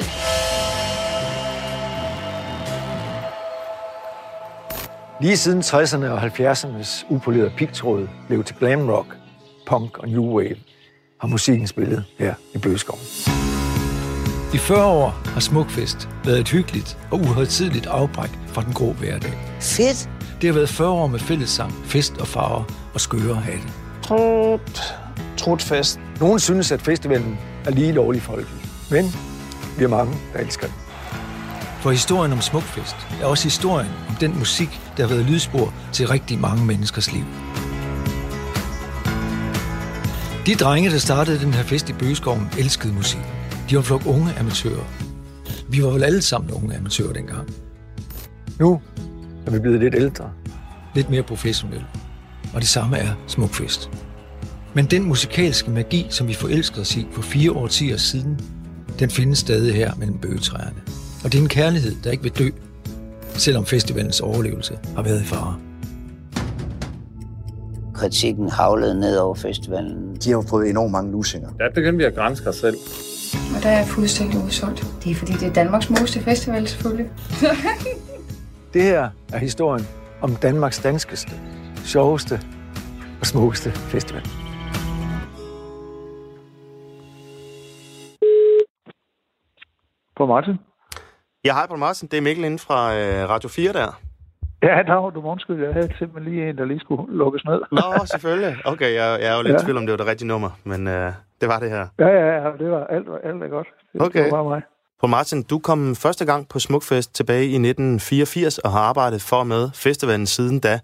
Lige siden 60'erne og 70'ernes upolerede pigtråd blev til glam rock, punk og new wave, har musikken spillet her i Bøgeskoven. I 40 år har Smukfest været et hyggeligt og uhøjtidligt afbræk fra den grå hverdag. Fedt. Det har været 40 år med fællessang, fest og farver og skøre hatte. Trut fest. Nogle synes, at festivalen er lige lovlig folkelig, men vi er mange, der elsker den. For historien om Smukfest er også historien om den musik, der har været lydspor til rigtig mange menneskers liv. De drenge, der startede den her fest i Bøgeskoven, elskede musik. De var en flok unge amatører. Vi var vel alle sammen unge amatører dengang. Nu er vi blevet lidt ældre. Lidt mere professionelle. Og det samme er Smukfest. Men den musikalske magi, som vi forelskede os i for fire årtier siden, den findes stadig her mellem bøgetræerne. Og det er en kærlighed, der ikke vil dø, selvom festivalens overlevelse har været i fare. Kritikken havlede ned over festivalen. De har fået enormt mange lusinger. Der begyndte vi at grænse os selv. Og der er jeg fuldstændig udsolgt. Det er fordi, det er Danmarks smukkeste festival, selvfølgelig. <laughs> Det her er historien om Danmarks danskeste, sjoveste og smukkeste festival. På Martin? Ja, hej på Martin. Det er Mikkel inden fra øh, Radio 4 der. Ja, dag, du må undskylde. Jeg havde simpelthen lige en, der lige skulle lukkes ned. Nå, selvfølgelig. Okay, jeg, jeg er jo lidt <laughs> Ja. i tvivl om, det var det rigtige nummer, men øh, det var det her. Ja, ja, ja, det var alt, alt er godt. Det, Okay. det var bare mig. Paul Martin, du kom første gang på Smukfest tilbage i 1984 og har arbejdet for med festivalen siden da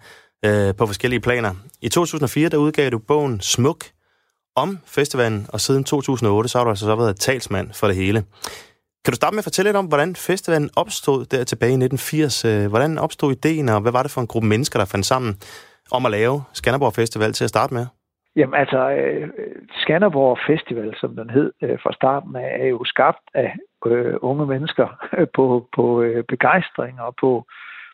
øh, på forskellige planer. I 2004 der udgav du bogen Smuk om festivalen, og siden 2008 så har du altså så været talsmand for det hele. Kan du starte med at fortælle lidt om, hvordan festivalen opstod der tilbage i 1980? Øh, hvordan opstod ideen, og hvad var det for en gruppe mennesker, der fandt sammen om at lave Skanderborg Festival til at starte med? Jamen altså, øh, Skanderborg Festival, som den hed øh, fra starten af, er jo skabt af øh, unge mennesker <laughs> på, på øh, begejstring og på,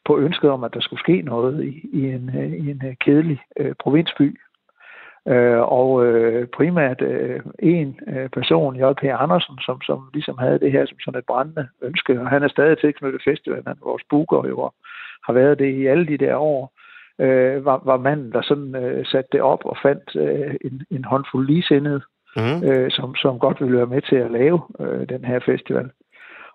på ønsket om, at der skulle ske noget i, i, en, øh, i en øh, kedelig øh, provinsby. Øh, og øh, primært øh, en øh, person, J.P. Andersen, som, som ligesom havde det her som sådan et brændende ønske, og han er stadig tilknyttet festivalen, han vores booker jo, og har været det i alle de der år, øh, var, var manden, der sådan øh, satte det op og fandt øh, en, en håndfuld ligesindede, mm. øh, som, som godt ville være med til at lave øh, den her festival.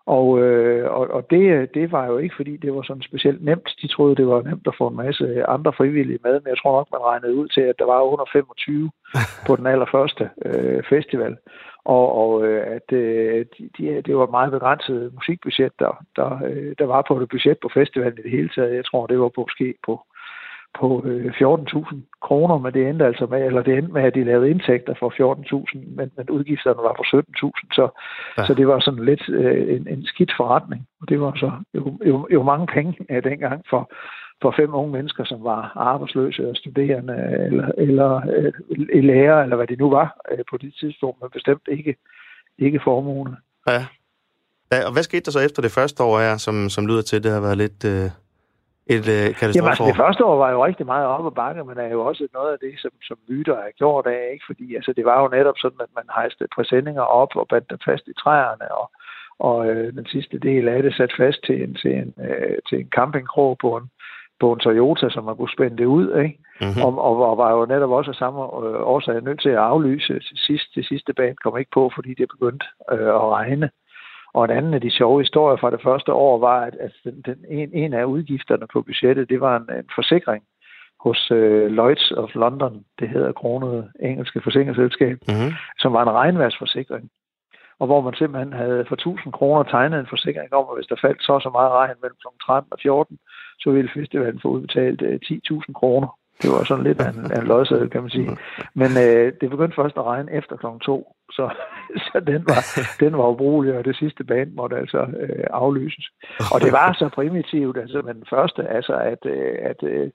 Og, øh, og, og det, det var jo ikke, fordi det var sådan specielt nemt. De troede, det var nemt at få en masse andre frivillige med, men jeg tror nok, man regnede ud til, at der var under 25 på den allerførste øh, festival. Og, og øh, at øh, de, de, det var et meget begrænset musikbudget, der, der, øh, der var på det budget på festivalen i det hele taget. Jeg tror, det var på måske på på øh, 14.000 kroner, men det endte altså med, eller det endte med, at de lavede indtægter for 14.000, men, men udgifterne var på 17.000, så, ja. så det var sådan lidt øh, en, en skidt forretning. Og det var så jo, jo, jo mange penge af dengang for, for fem unge mennesker, som var arbejdsløse og studerende, eller, eller øh, lærer, eller hvad det nu var øh, på det tidspunkt, men bestemt ikke, ikke formugende. Ja. ja. Og hvad skete der så efter det første år her, som, som lyder til, at det har været lidt... Øh et øh, Jamen altså, det første år var jo rigtig meget op og bakke, men er jo også noget af det, som, som myter er gjort af, ikke? fordi altså, det var jo netop sådan, at man hejste præsendinger op og bandt dem fast i træerne, og, og øh, den sidste del af det sat fast til en, til en, øh, til en campingkrog på en, på en Toyota, som man kunne spænde det ud, ikke? Mm-hmm. Og, og, og var jo netop også af samme øh, årsag nødt til at aflyse til sidst. Det sidste bane kom ikke på, fordi det begyndte øh, at regne. Og en anden af de sjove historier fra det første år var, at, at den, den, en, en af udgifterne på budgettet, det var en, en forsikring hos øh, Lloyds of London, det hedder kronet engelske forsikringsselskab, mm-hmm. som var en regnværsforsikring. Og hvor man simpelthen havde for 1000 kroner tegnet en forsikring om, at hvis der faldt så så meget regn mellem kl. 13 og 14, så ville festivalen få udbetalt øh, 10.000 kroner. Det var sådan lidt af en, af en lodseddel, kan man sige. Men øh, det begyndte først at regne efter kl. 2, så, <laughs> så den, var, den var ubrugelig, og det sidste band måtte altså øh, aflyses. Og det var så primitivt, altså men første, altså at, øh, at øh,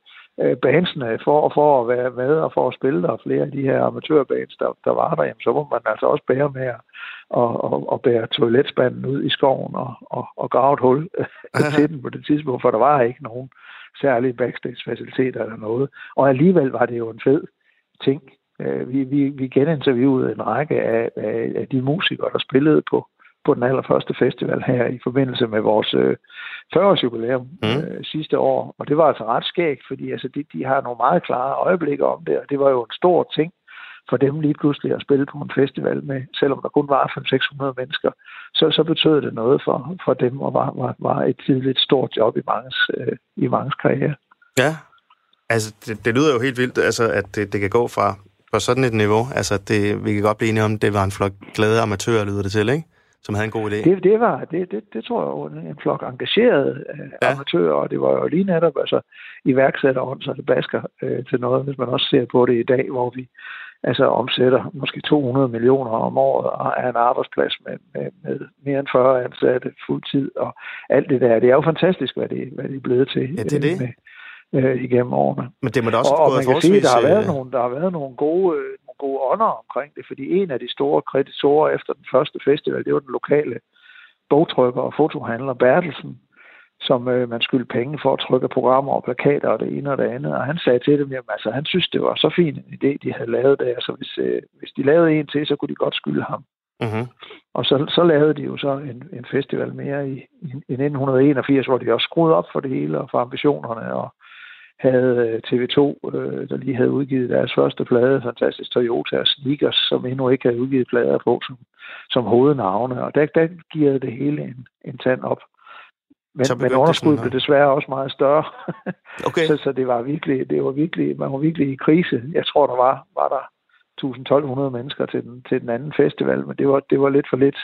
bandsene for, for at være med og for at spille der, flere af de her amatørbands, der, der var der, jamen, så må man altså også bære med at og, og, og bære toiletspanden ud i skoven og, og, og grave et hul <laughs> til den på det tidspunkt, for der var ikke nogen særlige backstage-faciliteter eller noget. Og alligevel var det jo en fed ting. Øh, vi, vi, vi geninterviewede en række af, af, af de musikere, der spillede på, på den allerførste festival her i forbindelse med vores øh, 40-års jubilæum mm. øh, sidste år. Og det var altså ret skægt, fordi altså, de, de har nogle meget klare øjeblikke om det, og det var jo en stor ting for dem lige pludselig at spille på en festival med, selvom der kun var 500-600 mennesker, så, så betød det noget for, for dem, og var, var, var et tidligt stort job i manges, øh, i manges karriere. Ja, altså det, det lyder jo helt vildt, altså, at det, det kan gå fra på sådan et niveau. Altså, det, vi kan godt blive enige om, det var en flok glade amatører, lyder det til, ikke? Som havde en god idé. Det, det var, det, det, det tror jeg en flok engagerede uh, ja. amatører, og det var jo lige netop altså, iværksætterånd, så det basker uh, til noget, hvis man også ser på det i dag, hvor vi altså omsætter måske 200 millioner om året og er en arbejdsplads med, med, med mere end 40 ansatte fuldtid og alt det der. Det er jo fantastisk, hvad det, hvad det er blevet til ja, det er det. Med, øh, igennem årene. Men det må da også og, og man kan sige, at der har været øh, nogle, der har været nogle gode, øh, nogle gode ånder omkring det, fordi en af de store kreditorer efter den første festival, det var den lokale bogtrykker og fotohandler Bertelsen, som øh, man skyldte penge for at trykke programmer og plakater og det ene og det andet. Og han sagde til dem, at altså, han synes, det var så fin en idé, de havde lavet der. Så hvis, øh, hvis de lavede en til, så kunne de godt skylde ham. Mm-hmm. Og så, så lavede de jo så en, en festival mere i, i, i 1981, hvor de også skruede op for det hele og for ambitionerne og havde øh, TV2, øh, der lige havde udgivet deres første plade, Fantastisk Toyota og Sneakers, som endnu ikke havde udgivet plader på som, som hovednavne. Og der, der giver det hele en, en tand op. Men, men underskuddet blev desværre også meget større. <laughs> Okay. så, så det var virkelig, det var virkelig, man var virkelig i krise. Jeg tror, der var, var der 1.200 mennesker til den, til den anden festival, men det var, det var lidt for lidt,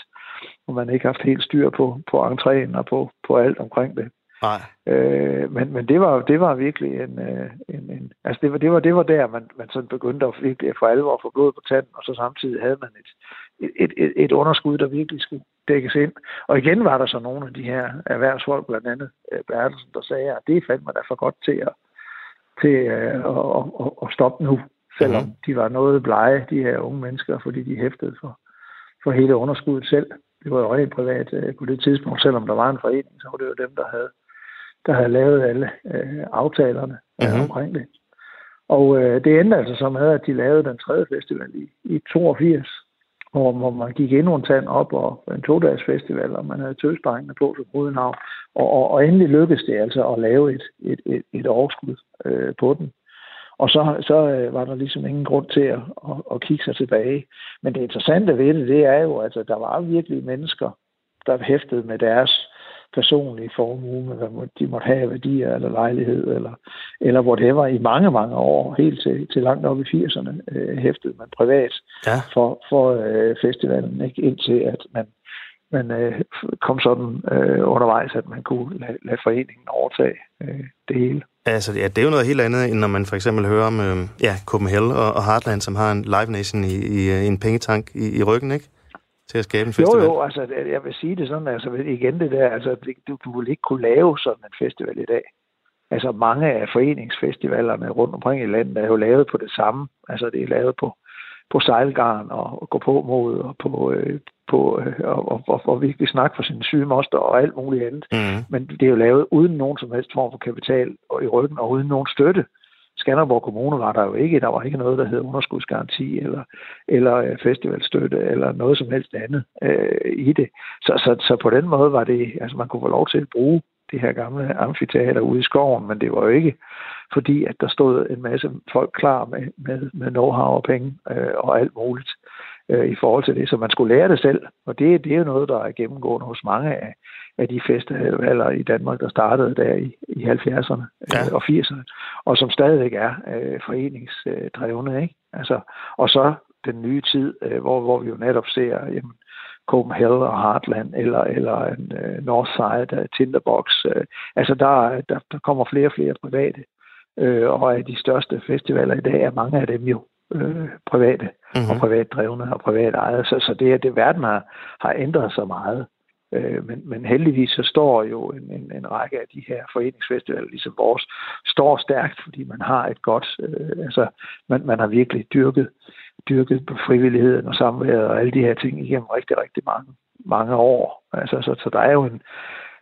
og man ikke haft helt styr på, på entréen og på, på alt omkring det. Nej. Øh, men men det, var, det var virkelig en, øh, en, en altså det var, det var, det var der, man, man sådan begyndte at virkelig for alvor få blod på tanden, og så samtidig havde man et, et, et, et underskud, der virkelig skulle dækkes ind. Og igen var der så nogle af de her erhvervsfolk, blandt andet øh, Bertelsen, der sagde, at det fandt man da for godt til at, til øh, at, at, at stoppe nu, selvom mm. de var noget blege, de her unge mennesker, fordi de hæftede for, for hele underskuddet selv. Det var jo rent privat på det tidspunkt, selvom der var en forening, så var det jo dem, der havde, der havde lavet alle øh, aftalerne mm-hmm. omkring det. Og øh, det endte altså så med, at de lavede den tredje festival i, i 82, hvor, hvor man gik endnu en tand op og en to-dages festival, og man havde tøsdrengene på som hovednavn. Og, og, og endelig lykkedes det altså at lave et, et, et, et overskud øh, på den. Og så, så øh, var der ligesom ingen grund til at, at, at kigge sig tilbage. Men det interessante ved det, det er jo, at altså, der var virkelig mennesker, der hæftede med deres personlige formue, med hvad de måtte have værdier eller lejlighed, eller, eller whatever, i mange, mange år, helt til, til langt op i 80'erne, øh, hæftede man privat ja. for, for øh, festivalen, ikke? indtil at man, man øh, kom sådan øh, undervejs, at man kunne lade, lade foreningen overtage øh, det hele. Altså, ja, det er jo noget helt andet, end når man for eksempel hører om øh, ja, Copenhagen og, og Heartland, som har en Live Nation i, i, i en pengetank i, i ryggen, ikke? Til at skabe en festival. Jo, jo, altså, jeg vil sige det sådan, altså igen det der, altså, du, du vil ikke kunne lave sådan en festival i dag. Altså, mange af foreningsfestivalerne rundt omkring i landet er jo lavet på det samme. Altså, det er lavet på, på sejlgarn og gå på mod og på, øh, på øh, og, og, og virkelig snakke for sin syge moster og alt muligt andet. Mm. Men det er jo lavet uden nogen som helst form for kapital og i ryggen og uden nogen støtte. Skanderborg Kommune var der jo ikke. Der var ikke noget, der hed underskudsgaranti eller, eller øh, festivalstøtte eller noget som helst andet øh, i det. Så, så, så på den måde var det, altså man kunne få lov til at bruge det her gamle amfiteater ude i skoven, men det var jo ikke fordi, at der stod en masse folk klar med, med, med know-how og penge øh, og alt muligt øh, i forhold til det. Så man skulle lære det selv, og det, det er jo noget, der er gennemgående hos mange af, af de festivaler i Danmark, der startede der i, i 70'erne ja. øh, og 80'erne, og som stadigvæk er øh, foreningsdrevne. Ikke? Altså, og så den nye tid, øh, hvor, hvor vi jo netop ser, jamen, Copenhagen og Heartland, eller, eller en uh, Northside, uh, Tinderbox. Uh, altså, der, der, der kommer flere og flere private. Uh, og af de største festivaler i dag er mange af dem jo uh, private mm-hmm. og privat drevne og privat ejet. Så, så det er det, verden har, har ændret sig meget. Uh, men, men heldigvis så står jo en, en, en række af de her foreningsfestivaler, ligesom vores, står stærkt, fordi man har et godt, uh, altså man, man har virkelig dyrket dyrket på frivilligheden og samværet og alle de her ting igennem rigtig, rigtig mange, mange år. Altså, så, så der er jo en,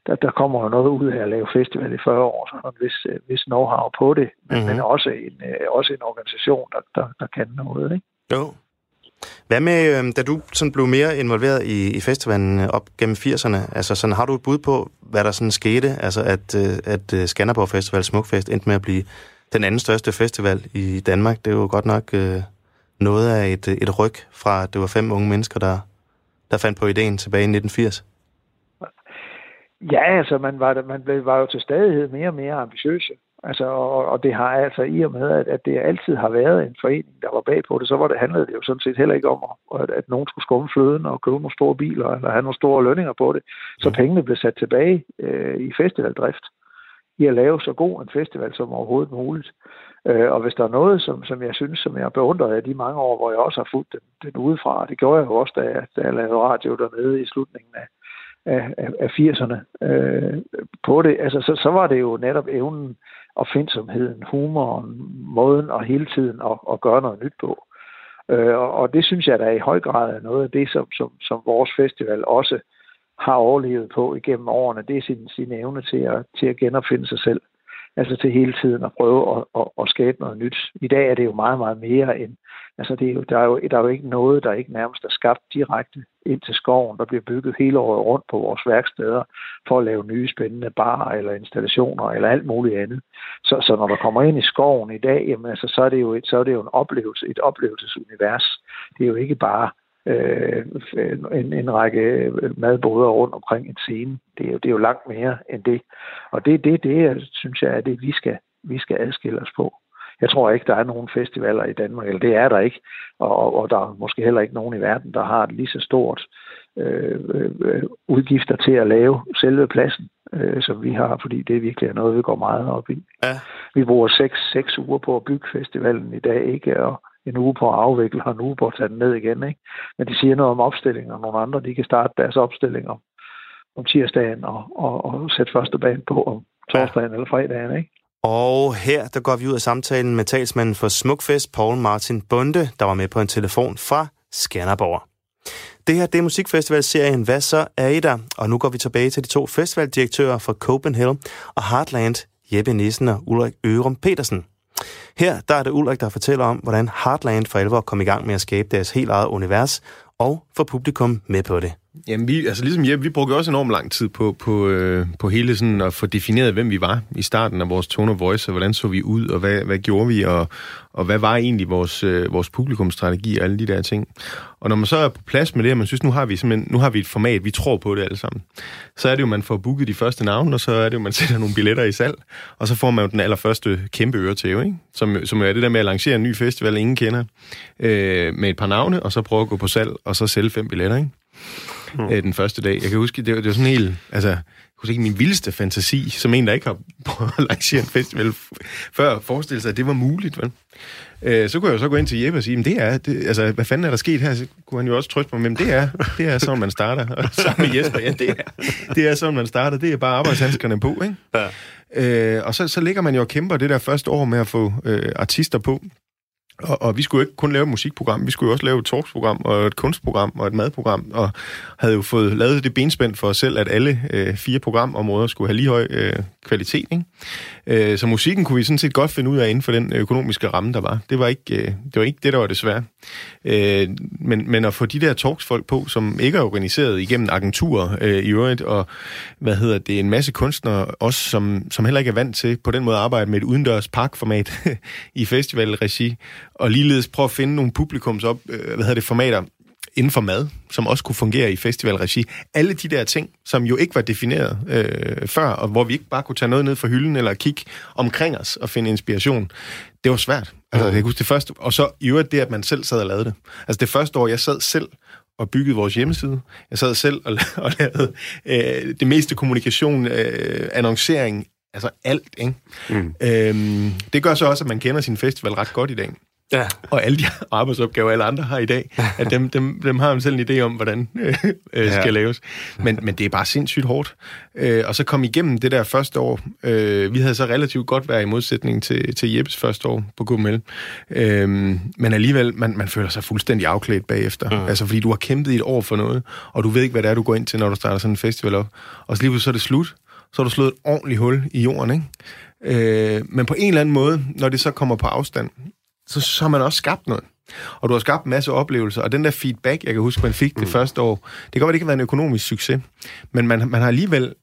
der, der kommer jo noget ud af at lave festival i 40 år, så er der en vis, øh, vis know-how på det, men, mm-hmm. men også, en, øh, også en organisation, der, der, der kan noget. Ikke? Jo. Hvad med, øhm, da du sådan blev mere involveret i, i festivalen øh, op gennem 80'erne, altså sådan, har du et bud på, hvad der sådan skete, altså at, at Skanderborg Festival Smukfest endte med at blive den anden største festival i Danmark? Det er jo godt nok øh, noget af et, et ryg fra, at det var fem unge mennesker, der, der fandt på ideen tilbage i 1980? Ja, altså man var, man blev, var jo til stadighed mere og mere ambitiøse. Altså, og, og det har altså i og med, at, at det altid har været en forening, der var bag på det, så var det, handlede det jo sådan set heller ikke om, at, at nogen skulle skumme fløden og købe nogle store biler, eller have nogle store lønninger på det. Så pengene blev sat tilbage øh, i festivaldrift i at lave så god en festival som overhovedet muligt. Øh, og hvis der er noget, som, som jeg synes, som jeg har beundret af de mange år, hvor jeg også har fulgt den, den udefra, det gjorde jeg jo også, da jeg, da jeg lavede radio dernede i slutningen af, af, af 80'erne øh, på det, altså, så, så var det jo netop evnen og findsomheden, humoren, måden og hele tiden at, at gøre noget nyt på. Øh, og, og det synes jeg da i høj grad er noget af det, som, som, som vores festival også har overlevet på igennem årene. Det er sin, sin evne til at, til at genopfinde sig selv. Altså til hele tiden at prøve at, at, at skabe noget nyt. I dag er det jo meget, meget mere end... Altså det er jo, der, er jo, der er jo ikke noget, der ikke nærmest er skabt direkte ind til skoven. Der bliver bygget hele året rundt på vores værksteder for at lave nye spændende barer eller installationer eller alt muligt andet. Så, så når der kommer ind i skoven i dag, jamen, altså, så, er det jo et, så er det jo en oplevelse, et oplevelsesunivers. Det er jo ikke bare øh, en, en række madboder rundt omkring en scene. Det er, jo, det er jo langt mere end det. Og det, det, det synes jeg er det, vi skal, vi skal adskille os på. Jeg tror ikke, der er nogen festivaler i Danmark, eller det er der ikke, og, og der er måske heller ikke nogen i verden, der har et lige så stort øh, øh, udgifter til at lave selve pladsen, øh, som vi har, fordi det virkelig er noget, vi går meget op i. Ja. Vi bruger seks, seks uger på at bygge festivalen i dag, ikke? Og en uge på at afvikle, og en uge på at tage den ned igen. Ikke? Men de siger noget om opstillingen, og nogle andre de kan starte deres opstilling om, om tirsdagen og, og, og sætte første bane på om torsdagen ja. eller fredagen. Ikke? Og her der går vi ud af samtalen med talsmanden for Smukfest, Paul Martin Bunde, der var med på en telefon fra Skanderborg. Det her det er musikfestivalserien Hvad så er I der? Og nu går vi tilbage til de to festivaldirektører fra Copenhagen og Heartland, Jeppe Nissen og Ulrik Ørum Petersen. Her der er det Ulrik, der fortæller om, hvordan Heartland for alvor kom i gang med at skabe deres helt eget univers, og få publikum med på det. Jamen, vi, altså ligesom Jeppe, vi brugte også enormt lang tid på, på, øh, på hele sådan at få defineret, hvem vi var i starten af vores tone of voice, og hvordan så vi ud, og hvad, hvad gjorde vi, og, og hvad var egentlig vores, øh, vores publikumsstrategi og alle de der ting. Og når man så er på plads med det, og man synes, nu har vi simpelthen, nu har vi et format, vi tror på det alle sammen, så er det jo, man får booket de første navne, og så er det jo, man <laughs> sætter nogle billetter i salg, og så får man jo den allerførste kæmpe øretæve, ikke? Som, som er det der med at lancere en ny festival, ingen kender, øh, med et par navne, og så prøve at gå på salg, og så sælge fem billetter, ikke? Mm. øh, den første dag. Jeg kan huske, det var, det var sådan helt... Altså, jeg husker ikke min vildeste fantasi, som en, der ikke har <laughs> lancere en festival før, forestille sig, at det var muligt, vel? Øh, så kunne jeg jo så gå ind til Jeppe og sige, det er, det, altså, hvad fanden er der sket her? Så kunne han jo også trøste mig, men det er, det er sådan, man starter. Og sammen med Jesper, ja, det er, det er sådan, man starter. Det er bare arbejdshandskerne på, ikke? Ja. Øh, og så, så ligger man jo og kæmper det der første år med at få øh, artister på. Og, og vi skulle ikke kun lave et musikprogram, vi skulle jo også lave et talksprogram og et kunstprogram og et madprogram, og havde jo fået lavet det benspænd for os selv, at alle øh, fire programområder skulle have lige høj øh, kvalitet. Ikke? Øh, så musikken kunne vi sådan set godt finde ud af inden for den økonomiske ramme, der var. Det var ikke, øh, det, var ikke det, der var det svære. Øh, men, men at få de der talksfolk på, som ikke er organiseret igennem agenturer øh, i øvrigt, og hvad hedder det, en masse kunstnere også, som, som heller ikke er vant til på den måde at arbejde med et udendørs parkformat <laughs> i festivalregi, og ligeledes prøve at finde nogle publikums op, øh, hvad hedder det, formater, inden for mad, som også kunne fungere i festivalregi. Alle de der ting, som jo ikke var defineret øh, før, og hvor vi ikke bare kunne tage noget ned fra hylden eller kigge omkring os og finde inspiration, det var svært. Altså, jeg huske det første, og så i øvrigt det, at man selv sad og lavede det. Altså det første år, jeg sad selv og byggede vores hjemmeside. Jeg sad selv og, <laughs> og lavede øh, det meste kommunikation, øh, annoncering, altså alt. Ikke? Mm. Øhm, det gør så også, at man kender sin festival ret godt i dag. Ja. Og alle de <laughs> arbejdsopgaver, alle andre har i dag, at dem, dem, dem har man selv en idé om, hvordan øh, øh, skal ja. laves. Men, men det er bare sindssygt hårdt. Øh, og så kom igennem det der første år. Øh, vi havde så relativt godt været i modsætning til, til Jeppes første år på KML. Øh, men alligevel, man, man føler sig fuldstændig afklædt bagefter. Mm. Altså, fordi du har kæmpet i et år for noget, og du ved ikke, hvad det er, du går ind til, når du starter sådan en festival op. Og så lige så er det slut. Så har du slået et ordentligt hul i jorden, ikke? Øh, men på en eller anden måde, når det så kommer på afstand, så, så har man også skabt noget. Og du har skabt en masse oplevelser, og den der feedback, jeg kan huske, man fik det mm. første år, det kan godt være, det ikke har været en økonomisk succes, men man, man har alligevel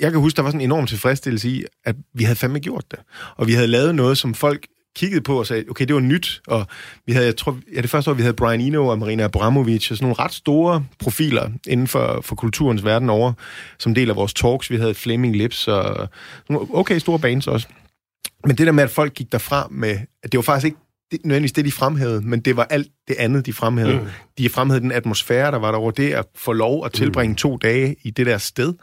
jeg kan huske, der var sådan en enorm tilfredsstillelse i, at vi havde fandme gjort det. Og vi havde lavet noget, som folk kiggede på og sagde, okay, det var nyt, og vi havde, jeg tror, ja, det første år, vi havde Brian Eno og Marina Abramovic, og sådan nogle ret store profiler inden for, for kulturens verden over, som del af vores talks. Vi havde Flaming Lips og okay, store bands også. Men det der med, at folk gik derfra med, at det var faktisk ikke det, nødvendigvis det, de fremhævede, men det var alt det andet, de fremhævede. Mm. De fremhævede den atmosfære, der var derovre, det at få lov at tilbringe mm. to dage i det der sted,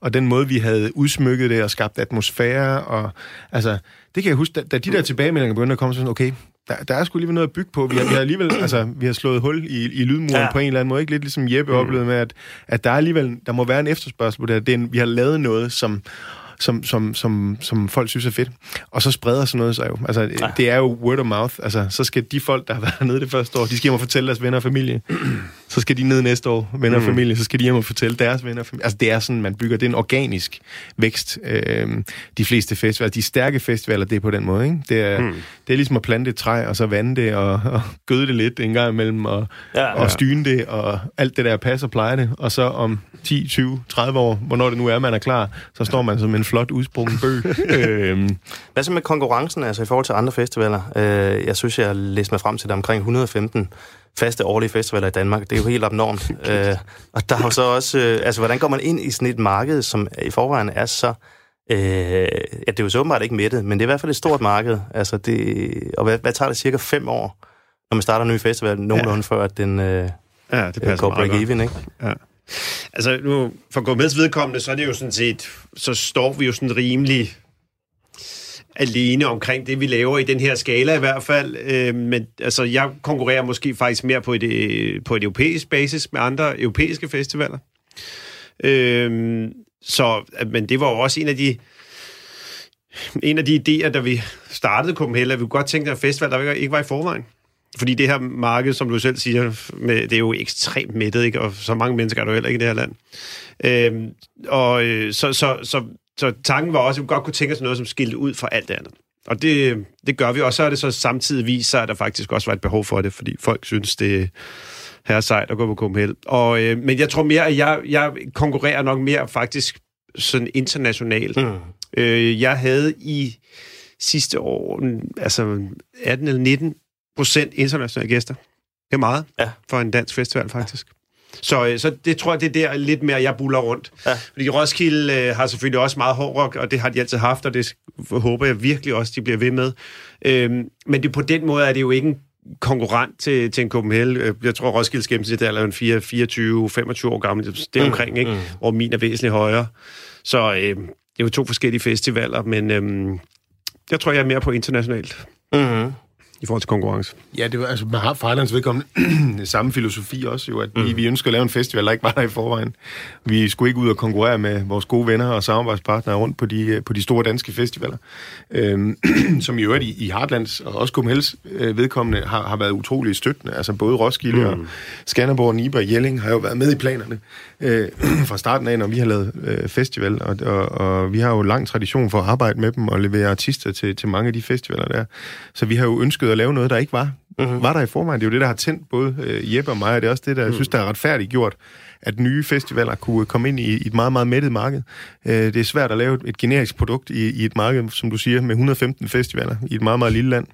og den måde, vi havde udsmykket det og skabt atmosfære, og altså, det kan jeg huske, da, da de der tilbagemeldinger begyndte at komme, så sådan, okay, der, der er sgu lige noget at bygge på. Vi har, vi har alligevel, altså, vi har slået hul i, i lydmuren ja. på en eller anden måde, ikke lidt ligesom Jeppe mm. oplevede med, at, at der er alligevel, der må være en efterspørgsel på det. Det en, vi har lavet noget, som som, som, som, som folk synes er fedt. Og så spreder sådan noget sig jo. Altså, ja. det er jo word of mouth. Altså, så skal de folk, der har været <laughs> nede det første år, de skal hjem og fortælle deres venner og familie. Så skal de ned næste år, venner og mm. familie, så skal de hjem og fortælle deres venner og familie. Altså, det er sådan, man bygger. Det er en organisk vækst. Øh, de fleste festivaler, de stærke festivaler, det er på den måde. Ikke? Det, er, mm. det er ligesom at plante et træ, og så vande det, og, <laughs> og gøde det lidt en gang imellem, og, ja, ja. og styne det, og alt det der passer og pleje det. Og så om 10, 20, 30 år, hvornår det nu er, man er klar, så står man som en flot udsprungen bøg. <laughs> øhm. Hvad så med konkurrencen, altså i forhold til andre festivaler? Øh, jeg synes, jeg læste mig frem til, det omkring 115 faste årlige festivaler i Danmark. Det er jo helt abnormt. <laughs> øh, og der er jo så også... Øh, altså, hvordan går man ind i sådan et marked, som i forvejen er så... Øh, ja, det er jo så åbenbart ikke mættet, men det er i hvert fald et stort marked. Altså, det, og hvad, hvad tager det cirka fem år, når man starter en ny festival, nogenlunde ja. før, at den øh, ja, det passer går break-even, ikke? Ja. Altså, nu, for gå med vedkommende, så er det jo sådan set, så står vi jo sådan rimelig alene omkring det, vi laver i den her skala i hvert fald. Øh, men altså, jeg konkurrerer måske faktisk mere på et, øh, på et europæisk basis med andre europæiske festivaler. Øh, så, men det var jo også en af de en af de idéer, da vi startede Copenhagen, at vi kunne godt tænke, at en festival, der ikke var i forvejen. Fordi det her marked, som du selv siger, med, det er jo ekstremt mættet, ikke? og så mange mennesker er der heller ikke i det her land. Øhm, og øh, så, så, så, så tanken var også, at vi godt kunne tænke os noget, som skilte ud fra alt det andet. Og det, det gør vi, og så er det så samtidig vist sig, at der faktisk også var et behov for det, fordi folk synes, det er sejt at gå på Copenhagen. Og, øh, men jeg tror mere, at jeg, jeg konkurrerer nok mere faktisk sådan internationalt. Mm. Øh, jeg havde i sidste år, altså 18 eller 19 procent internationale gæster. Det er meget ja. for en dansk festival, faktisk. Så, øh, så det tror jeg, det er der lidt mere, jeg buller rundt. Ja. Fordi Roskilde øh, har selvfølgelig også meget hård rock, og det har de altid haft, og det håber jeg virkelig også, de bliver ved med. Øhm, men det, på den måde er det jo ikke en konkurrent til, til en Copenhagen. Øh, jeg tror, Roskildes gennemsnit er en 24-25 år gammel. Det er mm, omkring, ikke? Mm. hvor min er væsentligt højere. Så øh, det er jo to forskellige festivaler, men øh, jeg tror, jeg er mere på internationalt. Mm-hmm i forhold til konkurrence. Ja, det var, altså, man har for vedkommende <clears throat> samme filosofi også, jo, at vi, mm. vi ønsker at lave en festival, der ikke var der i forvejen. Vi skulle ikke ud og konkurrere med vores gode venner og samarbejdspartnere rundt på de, på de store danske festivaler, øhm, <clears throat> som i øvrigt i, i Heartlands og også Copenhagens øh, vedkommende har, har været utrolig støttende. Altså både Roskilde mm. og Skanderborg, Niber og Jelling har jo været med i planerne øh, <clears throat> fra starten af, når vi har lavet øh, festival, og, og, og vi har jo lang tradition for at arbejde med dem og levere artister til, til mange af de festivaler der. Så vi har jo ønsket at lave noget, der ikke var, mm-hmm. var der i forvejen. Det er jo det, der har tændt både øh, Jeppe og mig, og det er også det, der jeg synes, der er retfærdigt gjort, at nye festivaler kunne komme ind i, i et meget, meget mættet marked. Øh, det er svært at lave et, et generisk produkt i, i et marked, som du siger, med 115 festivaler i et meget, meget lille land.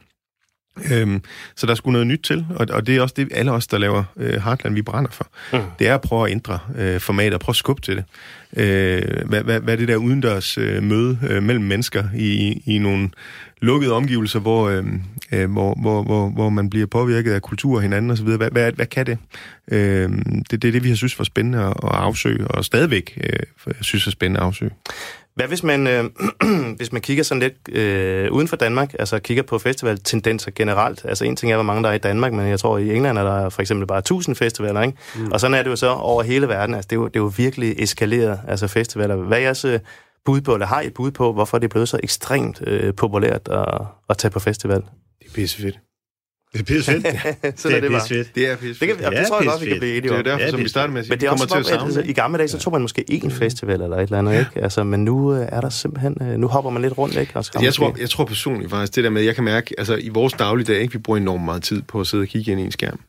Øhm, så der skulle noget nyt til, og, og det er også det, alle os, der laver øh, Heartland, vi brænder for. Mm. Det er at prøve at ændre øh, formatet, og prøve at skubbe til det. Øh, hvad, hvad, hvad er det der udendørs øh, møde øh, mellem mennesker i, i nogle lukkede omgivelser, hvor, øh, øh, hvor, hvor, hvor, hvor man bliver påvirket af kultur og hinanden osv. Hvad, hvad, hvad kan det? Øh, det? Det er det, vi har synes var spændende at, at afsøge, og stadigvæk øh, synes er spændende at afsøge. Hvad hvis man, øh, <clears throat> hvis man kigger sådan lidt øh, uden for Danmark, altså kigger på festivaltendenser generelt? Altså en ting er, hvor mange der er i Danmark, men jeg tror, i England er der for eksempel bare 1000 festivaler, ikke? Mm. Og sådan er det jo så over hele verden. Altså det er jo, det er jo virkelig eskaleret, altså festivaler. Hvad er jeres øh, bud på, eller har I et bud på, hvorfor det er blevet så ekstremt øh, populært at, at tage på festival? Det er pissefedt. Det er pisse fedt. <laughs> så det, er det, pisse fedt. Det er pisse fedt. Det, kan, det, det tror jeg godt, vi kan blive enige om. Det er derfor, som vi startede med at sige, Men det er også om, at, at, i gamle dage, så tog man måske én festival eller et eller andet, ikke? Altså, men nu øh, er der simpelthen, øh, nu hopper man lidt rundt, ikke? Altså, jeg, tror, jeg tror personligt faktisk, det der med, jeg kan mærke, altså i vores dagligdag, ikke, vi bruger enormt meget tid på at sidde og kigge ind i en skærm.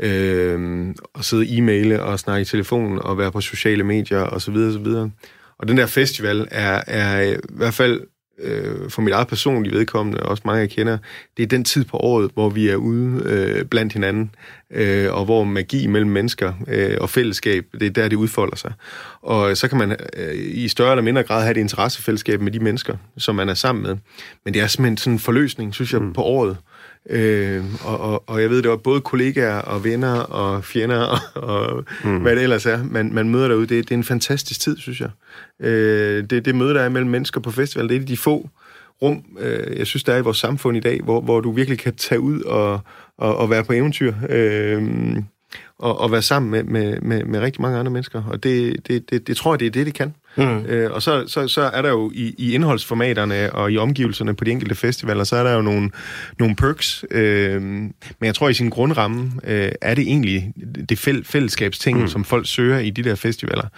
Øh, og sidde og e-maile og snakke i telefon og være på sociale medier og så videre, og så videre. Og den der festival er, er i hvert fald øh, for mit eget personlige vedkommende, og også mange jeg kender, det er den tid på året, hvor vi er ude øh, blandt hinanden, øh, og hvor magi mellem mennesker øh, og fællesskab, det er der, det udfolder sig. Og så kan man øh, i større eller mindre grad have et interessefællesskab med de mennesker, som man er sammen med. Men det er simpelthen sådan en forløsning, synes jeg, mm. på året, Øh, og, og, og jeg ved det var både kollegaer og venner og fjender og, og mm. hvad det ellers er, man, man møder derude. Det, det er en fantastisk tid, synes jeg. Øh, det, det møde, der er mellem mennesker på festival, det er de få rum, øh, jeg synes, der er i vores samfund i dag, hvor, hvor du virkelig kan tage ud og, og, og være på eventyr. Øh, og, og være sammen med, med, med, med rigtig mange andre mennesker. Og det, det, det, det tror jeg, det er det, det kan. Mm. Øh, og så, så, så er der jo i, i indholdsformaterne og i omgivelserne på de enkelte festivaler, så er der jo nogle, nogle perks. Øh, men jeg tror, i sin grundramme øh, er det egentlig det fæl, fællesskabsting, mm. som folk søger i de der festivaler.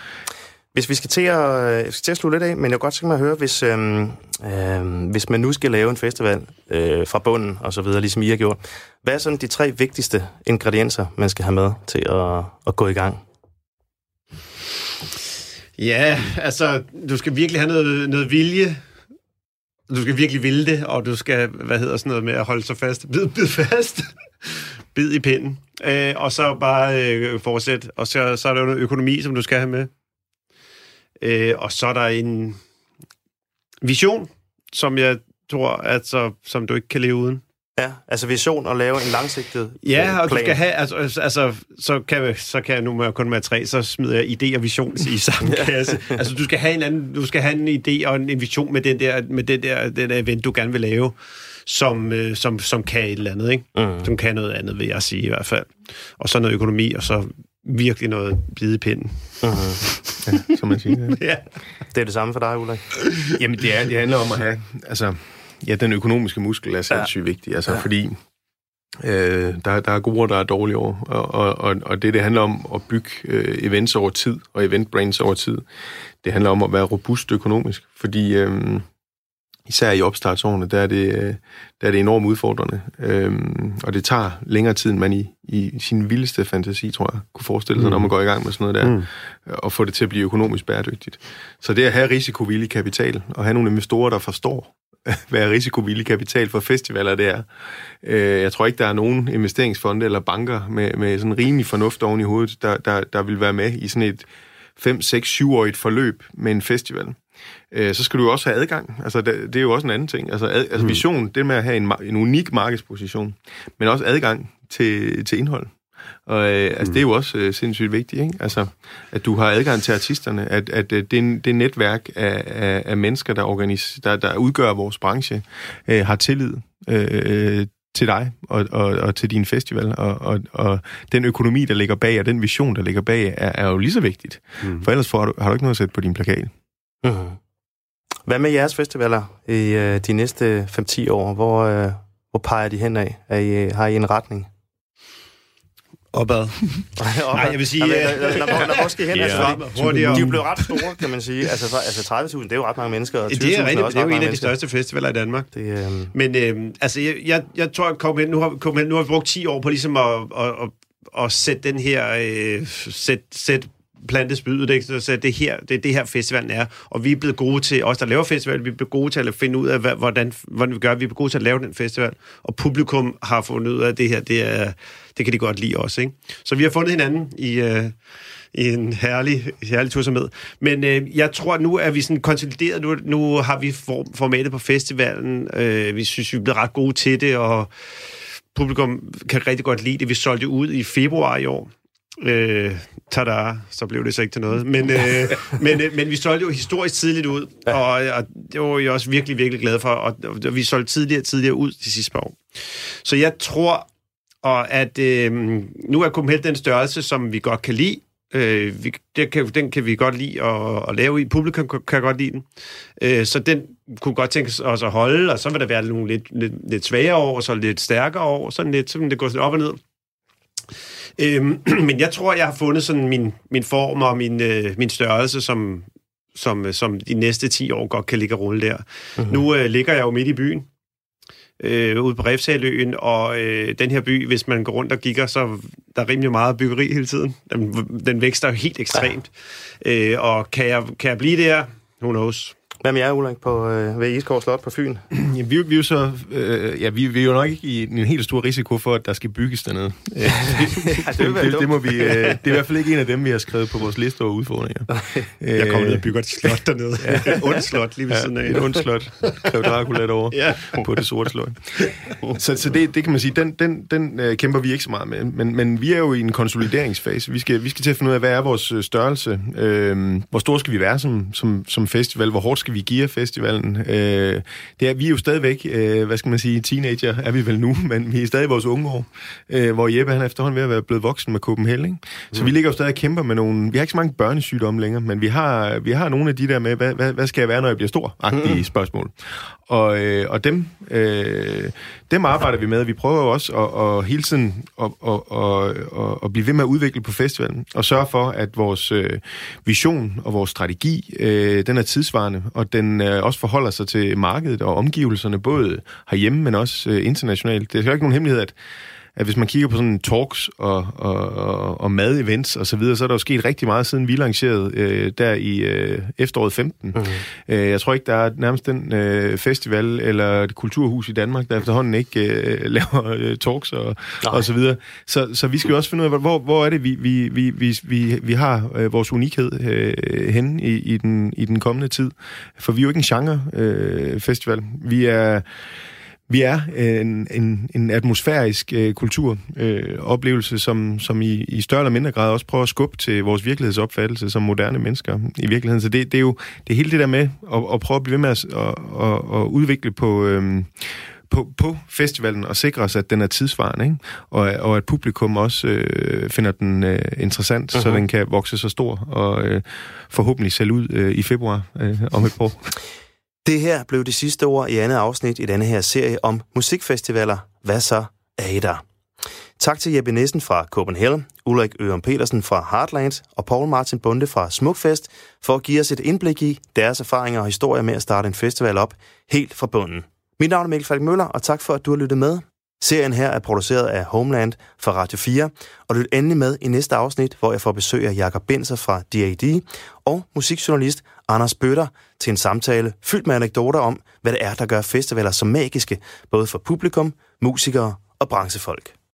Hvis vi skal til at, øh, skal til at slutte lidt af, men jeg kunne godt tænke mig at høre, hvis, øh, øh, hvis man nu skal lave en festival øh, fra bunden og så videre, ligesom I har gjort, hvad er sådan de tre vigtigste ingredienser, man skal have med til at, at gå i gang? Ja, altså, du skal virkelig have noget, noget vilje. Du skal virkelig ville det, og du skal, hvad hedder sådan noget med at holde sig fast. Bid, bid fast. <laughs> bid i pinden. Øh, og så bare øh, fortsæt. Og så, så er der jo noget økonomi, som du skal have med. Øh, og så er der en vision, som jeg tror, at så, som du ikke kan leve uden. Ja, altså vision og lave en langsigtet Ja, øh, og du plan. skal have, altså, altså- altså så kan, jeg- så kan jeg nu med kun med tre, så smider jeg idé og vision i <laughs> samme kasse. Altså, du skal have en anden, du skal have en idé og en, en vision med den der, med den der, den der event, du gerne vil lave, som, øh, som, som kan et eller andet, ikke? Mm. Som kan noget andet, vil jeg sige i hvert fald. Og så noget økonomi, og så virkelig noget blide pinden. Mm-hmm. Ja, som man siger. <laughs> ja. Det er det samme for dig, Ulrik. Jamen, det, er, det handler om at have... Altså, ja, den økonomiske muskel er sindssygt ja. vigtig, altså, Ja. fordi øh, der, der er gode år, der er dårlige år, og, og, og, og det, det handler om at bygge øh, events over tid, og event brands over tid, det handler om at være robust økonomisk, fordi øh, især i opstartsårene, der er det, øh, der er det enormt udfordrende, øh, og det tager længere tid, end man i, i sin vildeste fantasi, tror jeg, kunne forestille sig, mm. når man går i gang med sådan noget der, Mm. mm. og få det til at blive økonomisk bæredygtigt. Så det at have risikovillig kapital, og have nogle investorer, der forstår, <laughs> hvad risikovillig kapital for festivaler det er. Øh, Jeg tror ikke, der er nogen investeringsfonde eller banker med, med sådan rimelig fornuft oven i hovedet, der, der, der vil være med i sådan et 5, 6, 7-årigt forløb med en festival. Øh, Så skal du jo også have adgang. Altså, det, det er jo også en anden ting. Altså, ad, altså vision, det med at have en, en unik markedsposition, men også adgang til, til indhold. Og øh, altså, det er jo også øh, sindssygt vigtigt, ikke? Altså, at du har adgang til artisterne, at, at øh, det, det netværk af, af, af mennesker, der, organis, der, der udgør vores branche, øh, har tillid øh, til dig og, og, og til din festival, og, og, og den økonomi, der ligger bag, og den vision, der ligger bag, er, er jo lige så vigtigt. Mm. For ellers får du, har du ikke noget at sætte på din plakat. Mm-hmm. Hvad med jeres festivaler i øh, de næste 5-10 år? Hvor, øh, hvor peger de hen af? Er I, øh, har I en retning? Opad. <laughs> Nej, jeg vil sige... Øh, lad- skal I hen? Altså, de er blevet ret store, kan man sige. Altså, altså 30.000, det er jo ret mange mennesker. Og 20.000 Det er, rigtigt, det er jo en af de største festivaler i Danmark. Det, øhm... Men øhm, altså, jeg, jeg, jeg tror, at Copenhagen, nu, har, Copenhagen, nu har vi brugt 10 år på ligesom at, at, at, at sætte den her... Øh, sætte, sætte plantespydet, ikke? Så, så det, her, det er det her festivalen er. Og vi er blevet gode til, os der laver festival, vi er blevet gode til at finde ud af, hvordan, hvordan vi gør. Vi er blevet gode til at lave den festival. Og publikum har fundet ud af, at det her, det, er, det kan de godt lide også. Ikke? Så vi har fundet hinanden i... Øh, i en herlig, herlig tur med. Men øh, jeg tror, at nu er vi sådan konsolideret. Nu, nu har vi for, formatet på festivalen. Øh, vi synes, vi er blevet ret gode til det, og publikum kan rigtig godt lide det. Vi solgte ud i februar i år. Øh, tada, så blev det så ikke til noget. Men, øh, <laughs> men, øh, men vi solgte jo historisk tidligt ud, og, og det var jeg også virkelig, virkelig glad for. Og, og vi solgte tidligere tidligere ud de sidste par år. Så jeg tror, og at øh, nu er Copenhagen den størrelse, som vi godt kan lide. Øh, vi, det kan, den kan vi godt lide at, at lave i. Publikum kan, kan godt lide den. Øh, så den kunne godt tænkes os at holde, og så vil der være nogle lidt, lidt, lidt svagere år, og så lidt stærkere år, sådan lidt, så det går lidt op og ned. Øhm, <clears throat> men jeg tror, jeg har fundet sådan min, min form og min, øh, min størrelse, som, som, som de næste 10 år godt kan ligge og rulle der. Mm-hmm. Nu øh, ligger jeg jo midt i byen, øh, ude på Refsaløen, og øh, den her by, hvis man går rundt og kigger, så der er rimelig meget byggeri hele tiden. Den, den vækster jo helt ekstremt. Ja. Øh, og kan jeg, kan jeg blive der? Who knows? Hvad med jer, Ulrik, på, øh, ved Iskov Slot på Fyn? <clears throat> Ja, vi, vi, er jo så, øh, ja, vi, vi er jo nok ikke i en helt stor risiko for, at der skal bygges dernede. <laughs> <laughs> Øh, det, det, det, må vi, øh, det er i hvert fald ikke en af dem, vi har skrevet på vores liste over udfordringer. Jeg kommer ned og bygger et slot dernede. <laughs> Ja. Et ondt slot lige ved ja, siden af. Et ondt slot. Kræv Dracula over Ja. på det sorte slot. Så, så det, det kan man sige, den, den, den øh, kæmper vi ikke så meget med. Men, men vi er jo i en konsolideringsfase. Vi skal, vi skal til at finde ud af, hvad er vores øh, størrelse? Øh, hvor stor skal vi være som, som, som festival? Hvor hårdt skal vi give festivalen? Øh, det er, vi er jo stadigvæk, øh, hvad skal man sige, teenager er vi vel nu, <laughs> men vi er stadig i vores unge år, øh, hvor Jeppe han er efterhånden ved at være blevet voksen med Copenhagen. Ikke? Så Mm. vi ligger jo stadig og kæmper med nogle, vi har ikke så mange børnesygdomme længere, men vi har, vi har nogle af de der med, hvad, hvad, hvad skal jeg være, når jeg bliver stor? Agtige Mm. spørgsmål. Og, øh, og dem, øh, dem arbejder vi med. Vi prøver jo også at, at hele tiden at, at, at, at, at blive ved med at udvikle på festivalen, og sørge for, at vores øh, vision og vores strategi, øh, den er tidsvarende, og den øh, også forholder sig til markedet og omgivelserne, både herhjemme, men også øh, internationalt. Det er jo ikke nogen hemmelighed, at at hvis man kigger på sådan talks og, og, og, og mad-events og så videre, så er der jo sket rigtig meget, siden vi lancerede øh, der i øh, efteråret 15. Mm-hmm. Øh, jeg tror ikke, der er nærmest den øh, festival eller et kulturhus i Danmark, der efterhånden ikke øh, <laughs> laver øh, talks og, og så videre. Så, så vi skal jo også finde ud af, hvor, hvor er det, vi, vi, vi, vi, vi, vi har øh, vores unikhed øh, henne i, i, den, i den kommende tid. For vi er jo ikke en genre-festival. vi er vi er en, en, en atmosfærisk øh, kulturoplevelse, øh, som, som i, i større eller mindre grad også prøver at skubbe til vores virkelighedsopfattelse som moderne mennesker i virkeligheden. Så det, det er jo det er hele det der med at, at prøve at blive ved med at, at, at, at udvikle på... Øh, på, på festivalen og sikre os, at den er tidsvarende, ikke? Og, og at publikum også øh, finder den øh, interessant, uh-huh. så Mhm. den kan vokse så stor og øh, forhåbentlig sælge ud øh, i februar øh, om et par år. Det her blev det sidste ord i andet afsnit i denne her serie om musikfestivaler. Hvad så er I der? Tak til Jeppe Nissen fra Copenhagen, Ulrik Ørum Petersen fra Heartland og Paul Martin Bunde fra Smukfest for at give os et indblik i deres erfaringer og historier med at starte en festival op helt fra bunden. Mit navn er Mikkel Falk Møller, og tak for, at du har lyttet med. Serien her er produceret af Homeland for Radio 4, og lyt endelig med i næste afsnit, hvor jeg får besøg af Jakob Benser fra DAD og musikjournalist Anders Bøtter til en samtale fyldt med anekdoter om, hvad det er, der gør festivaler så magiske, både for publikum, musikere og branchefolk.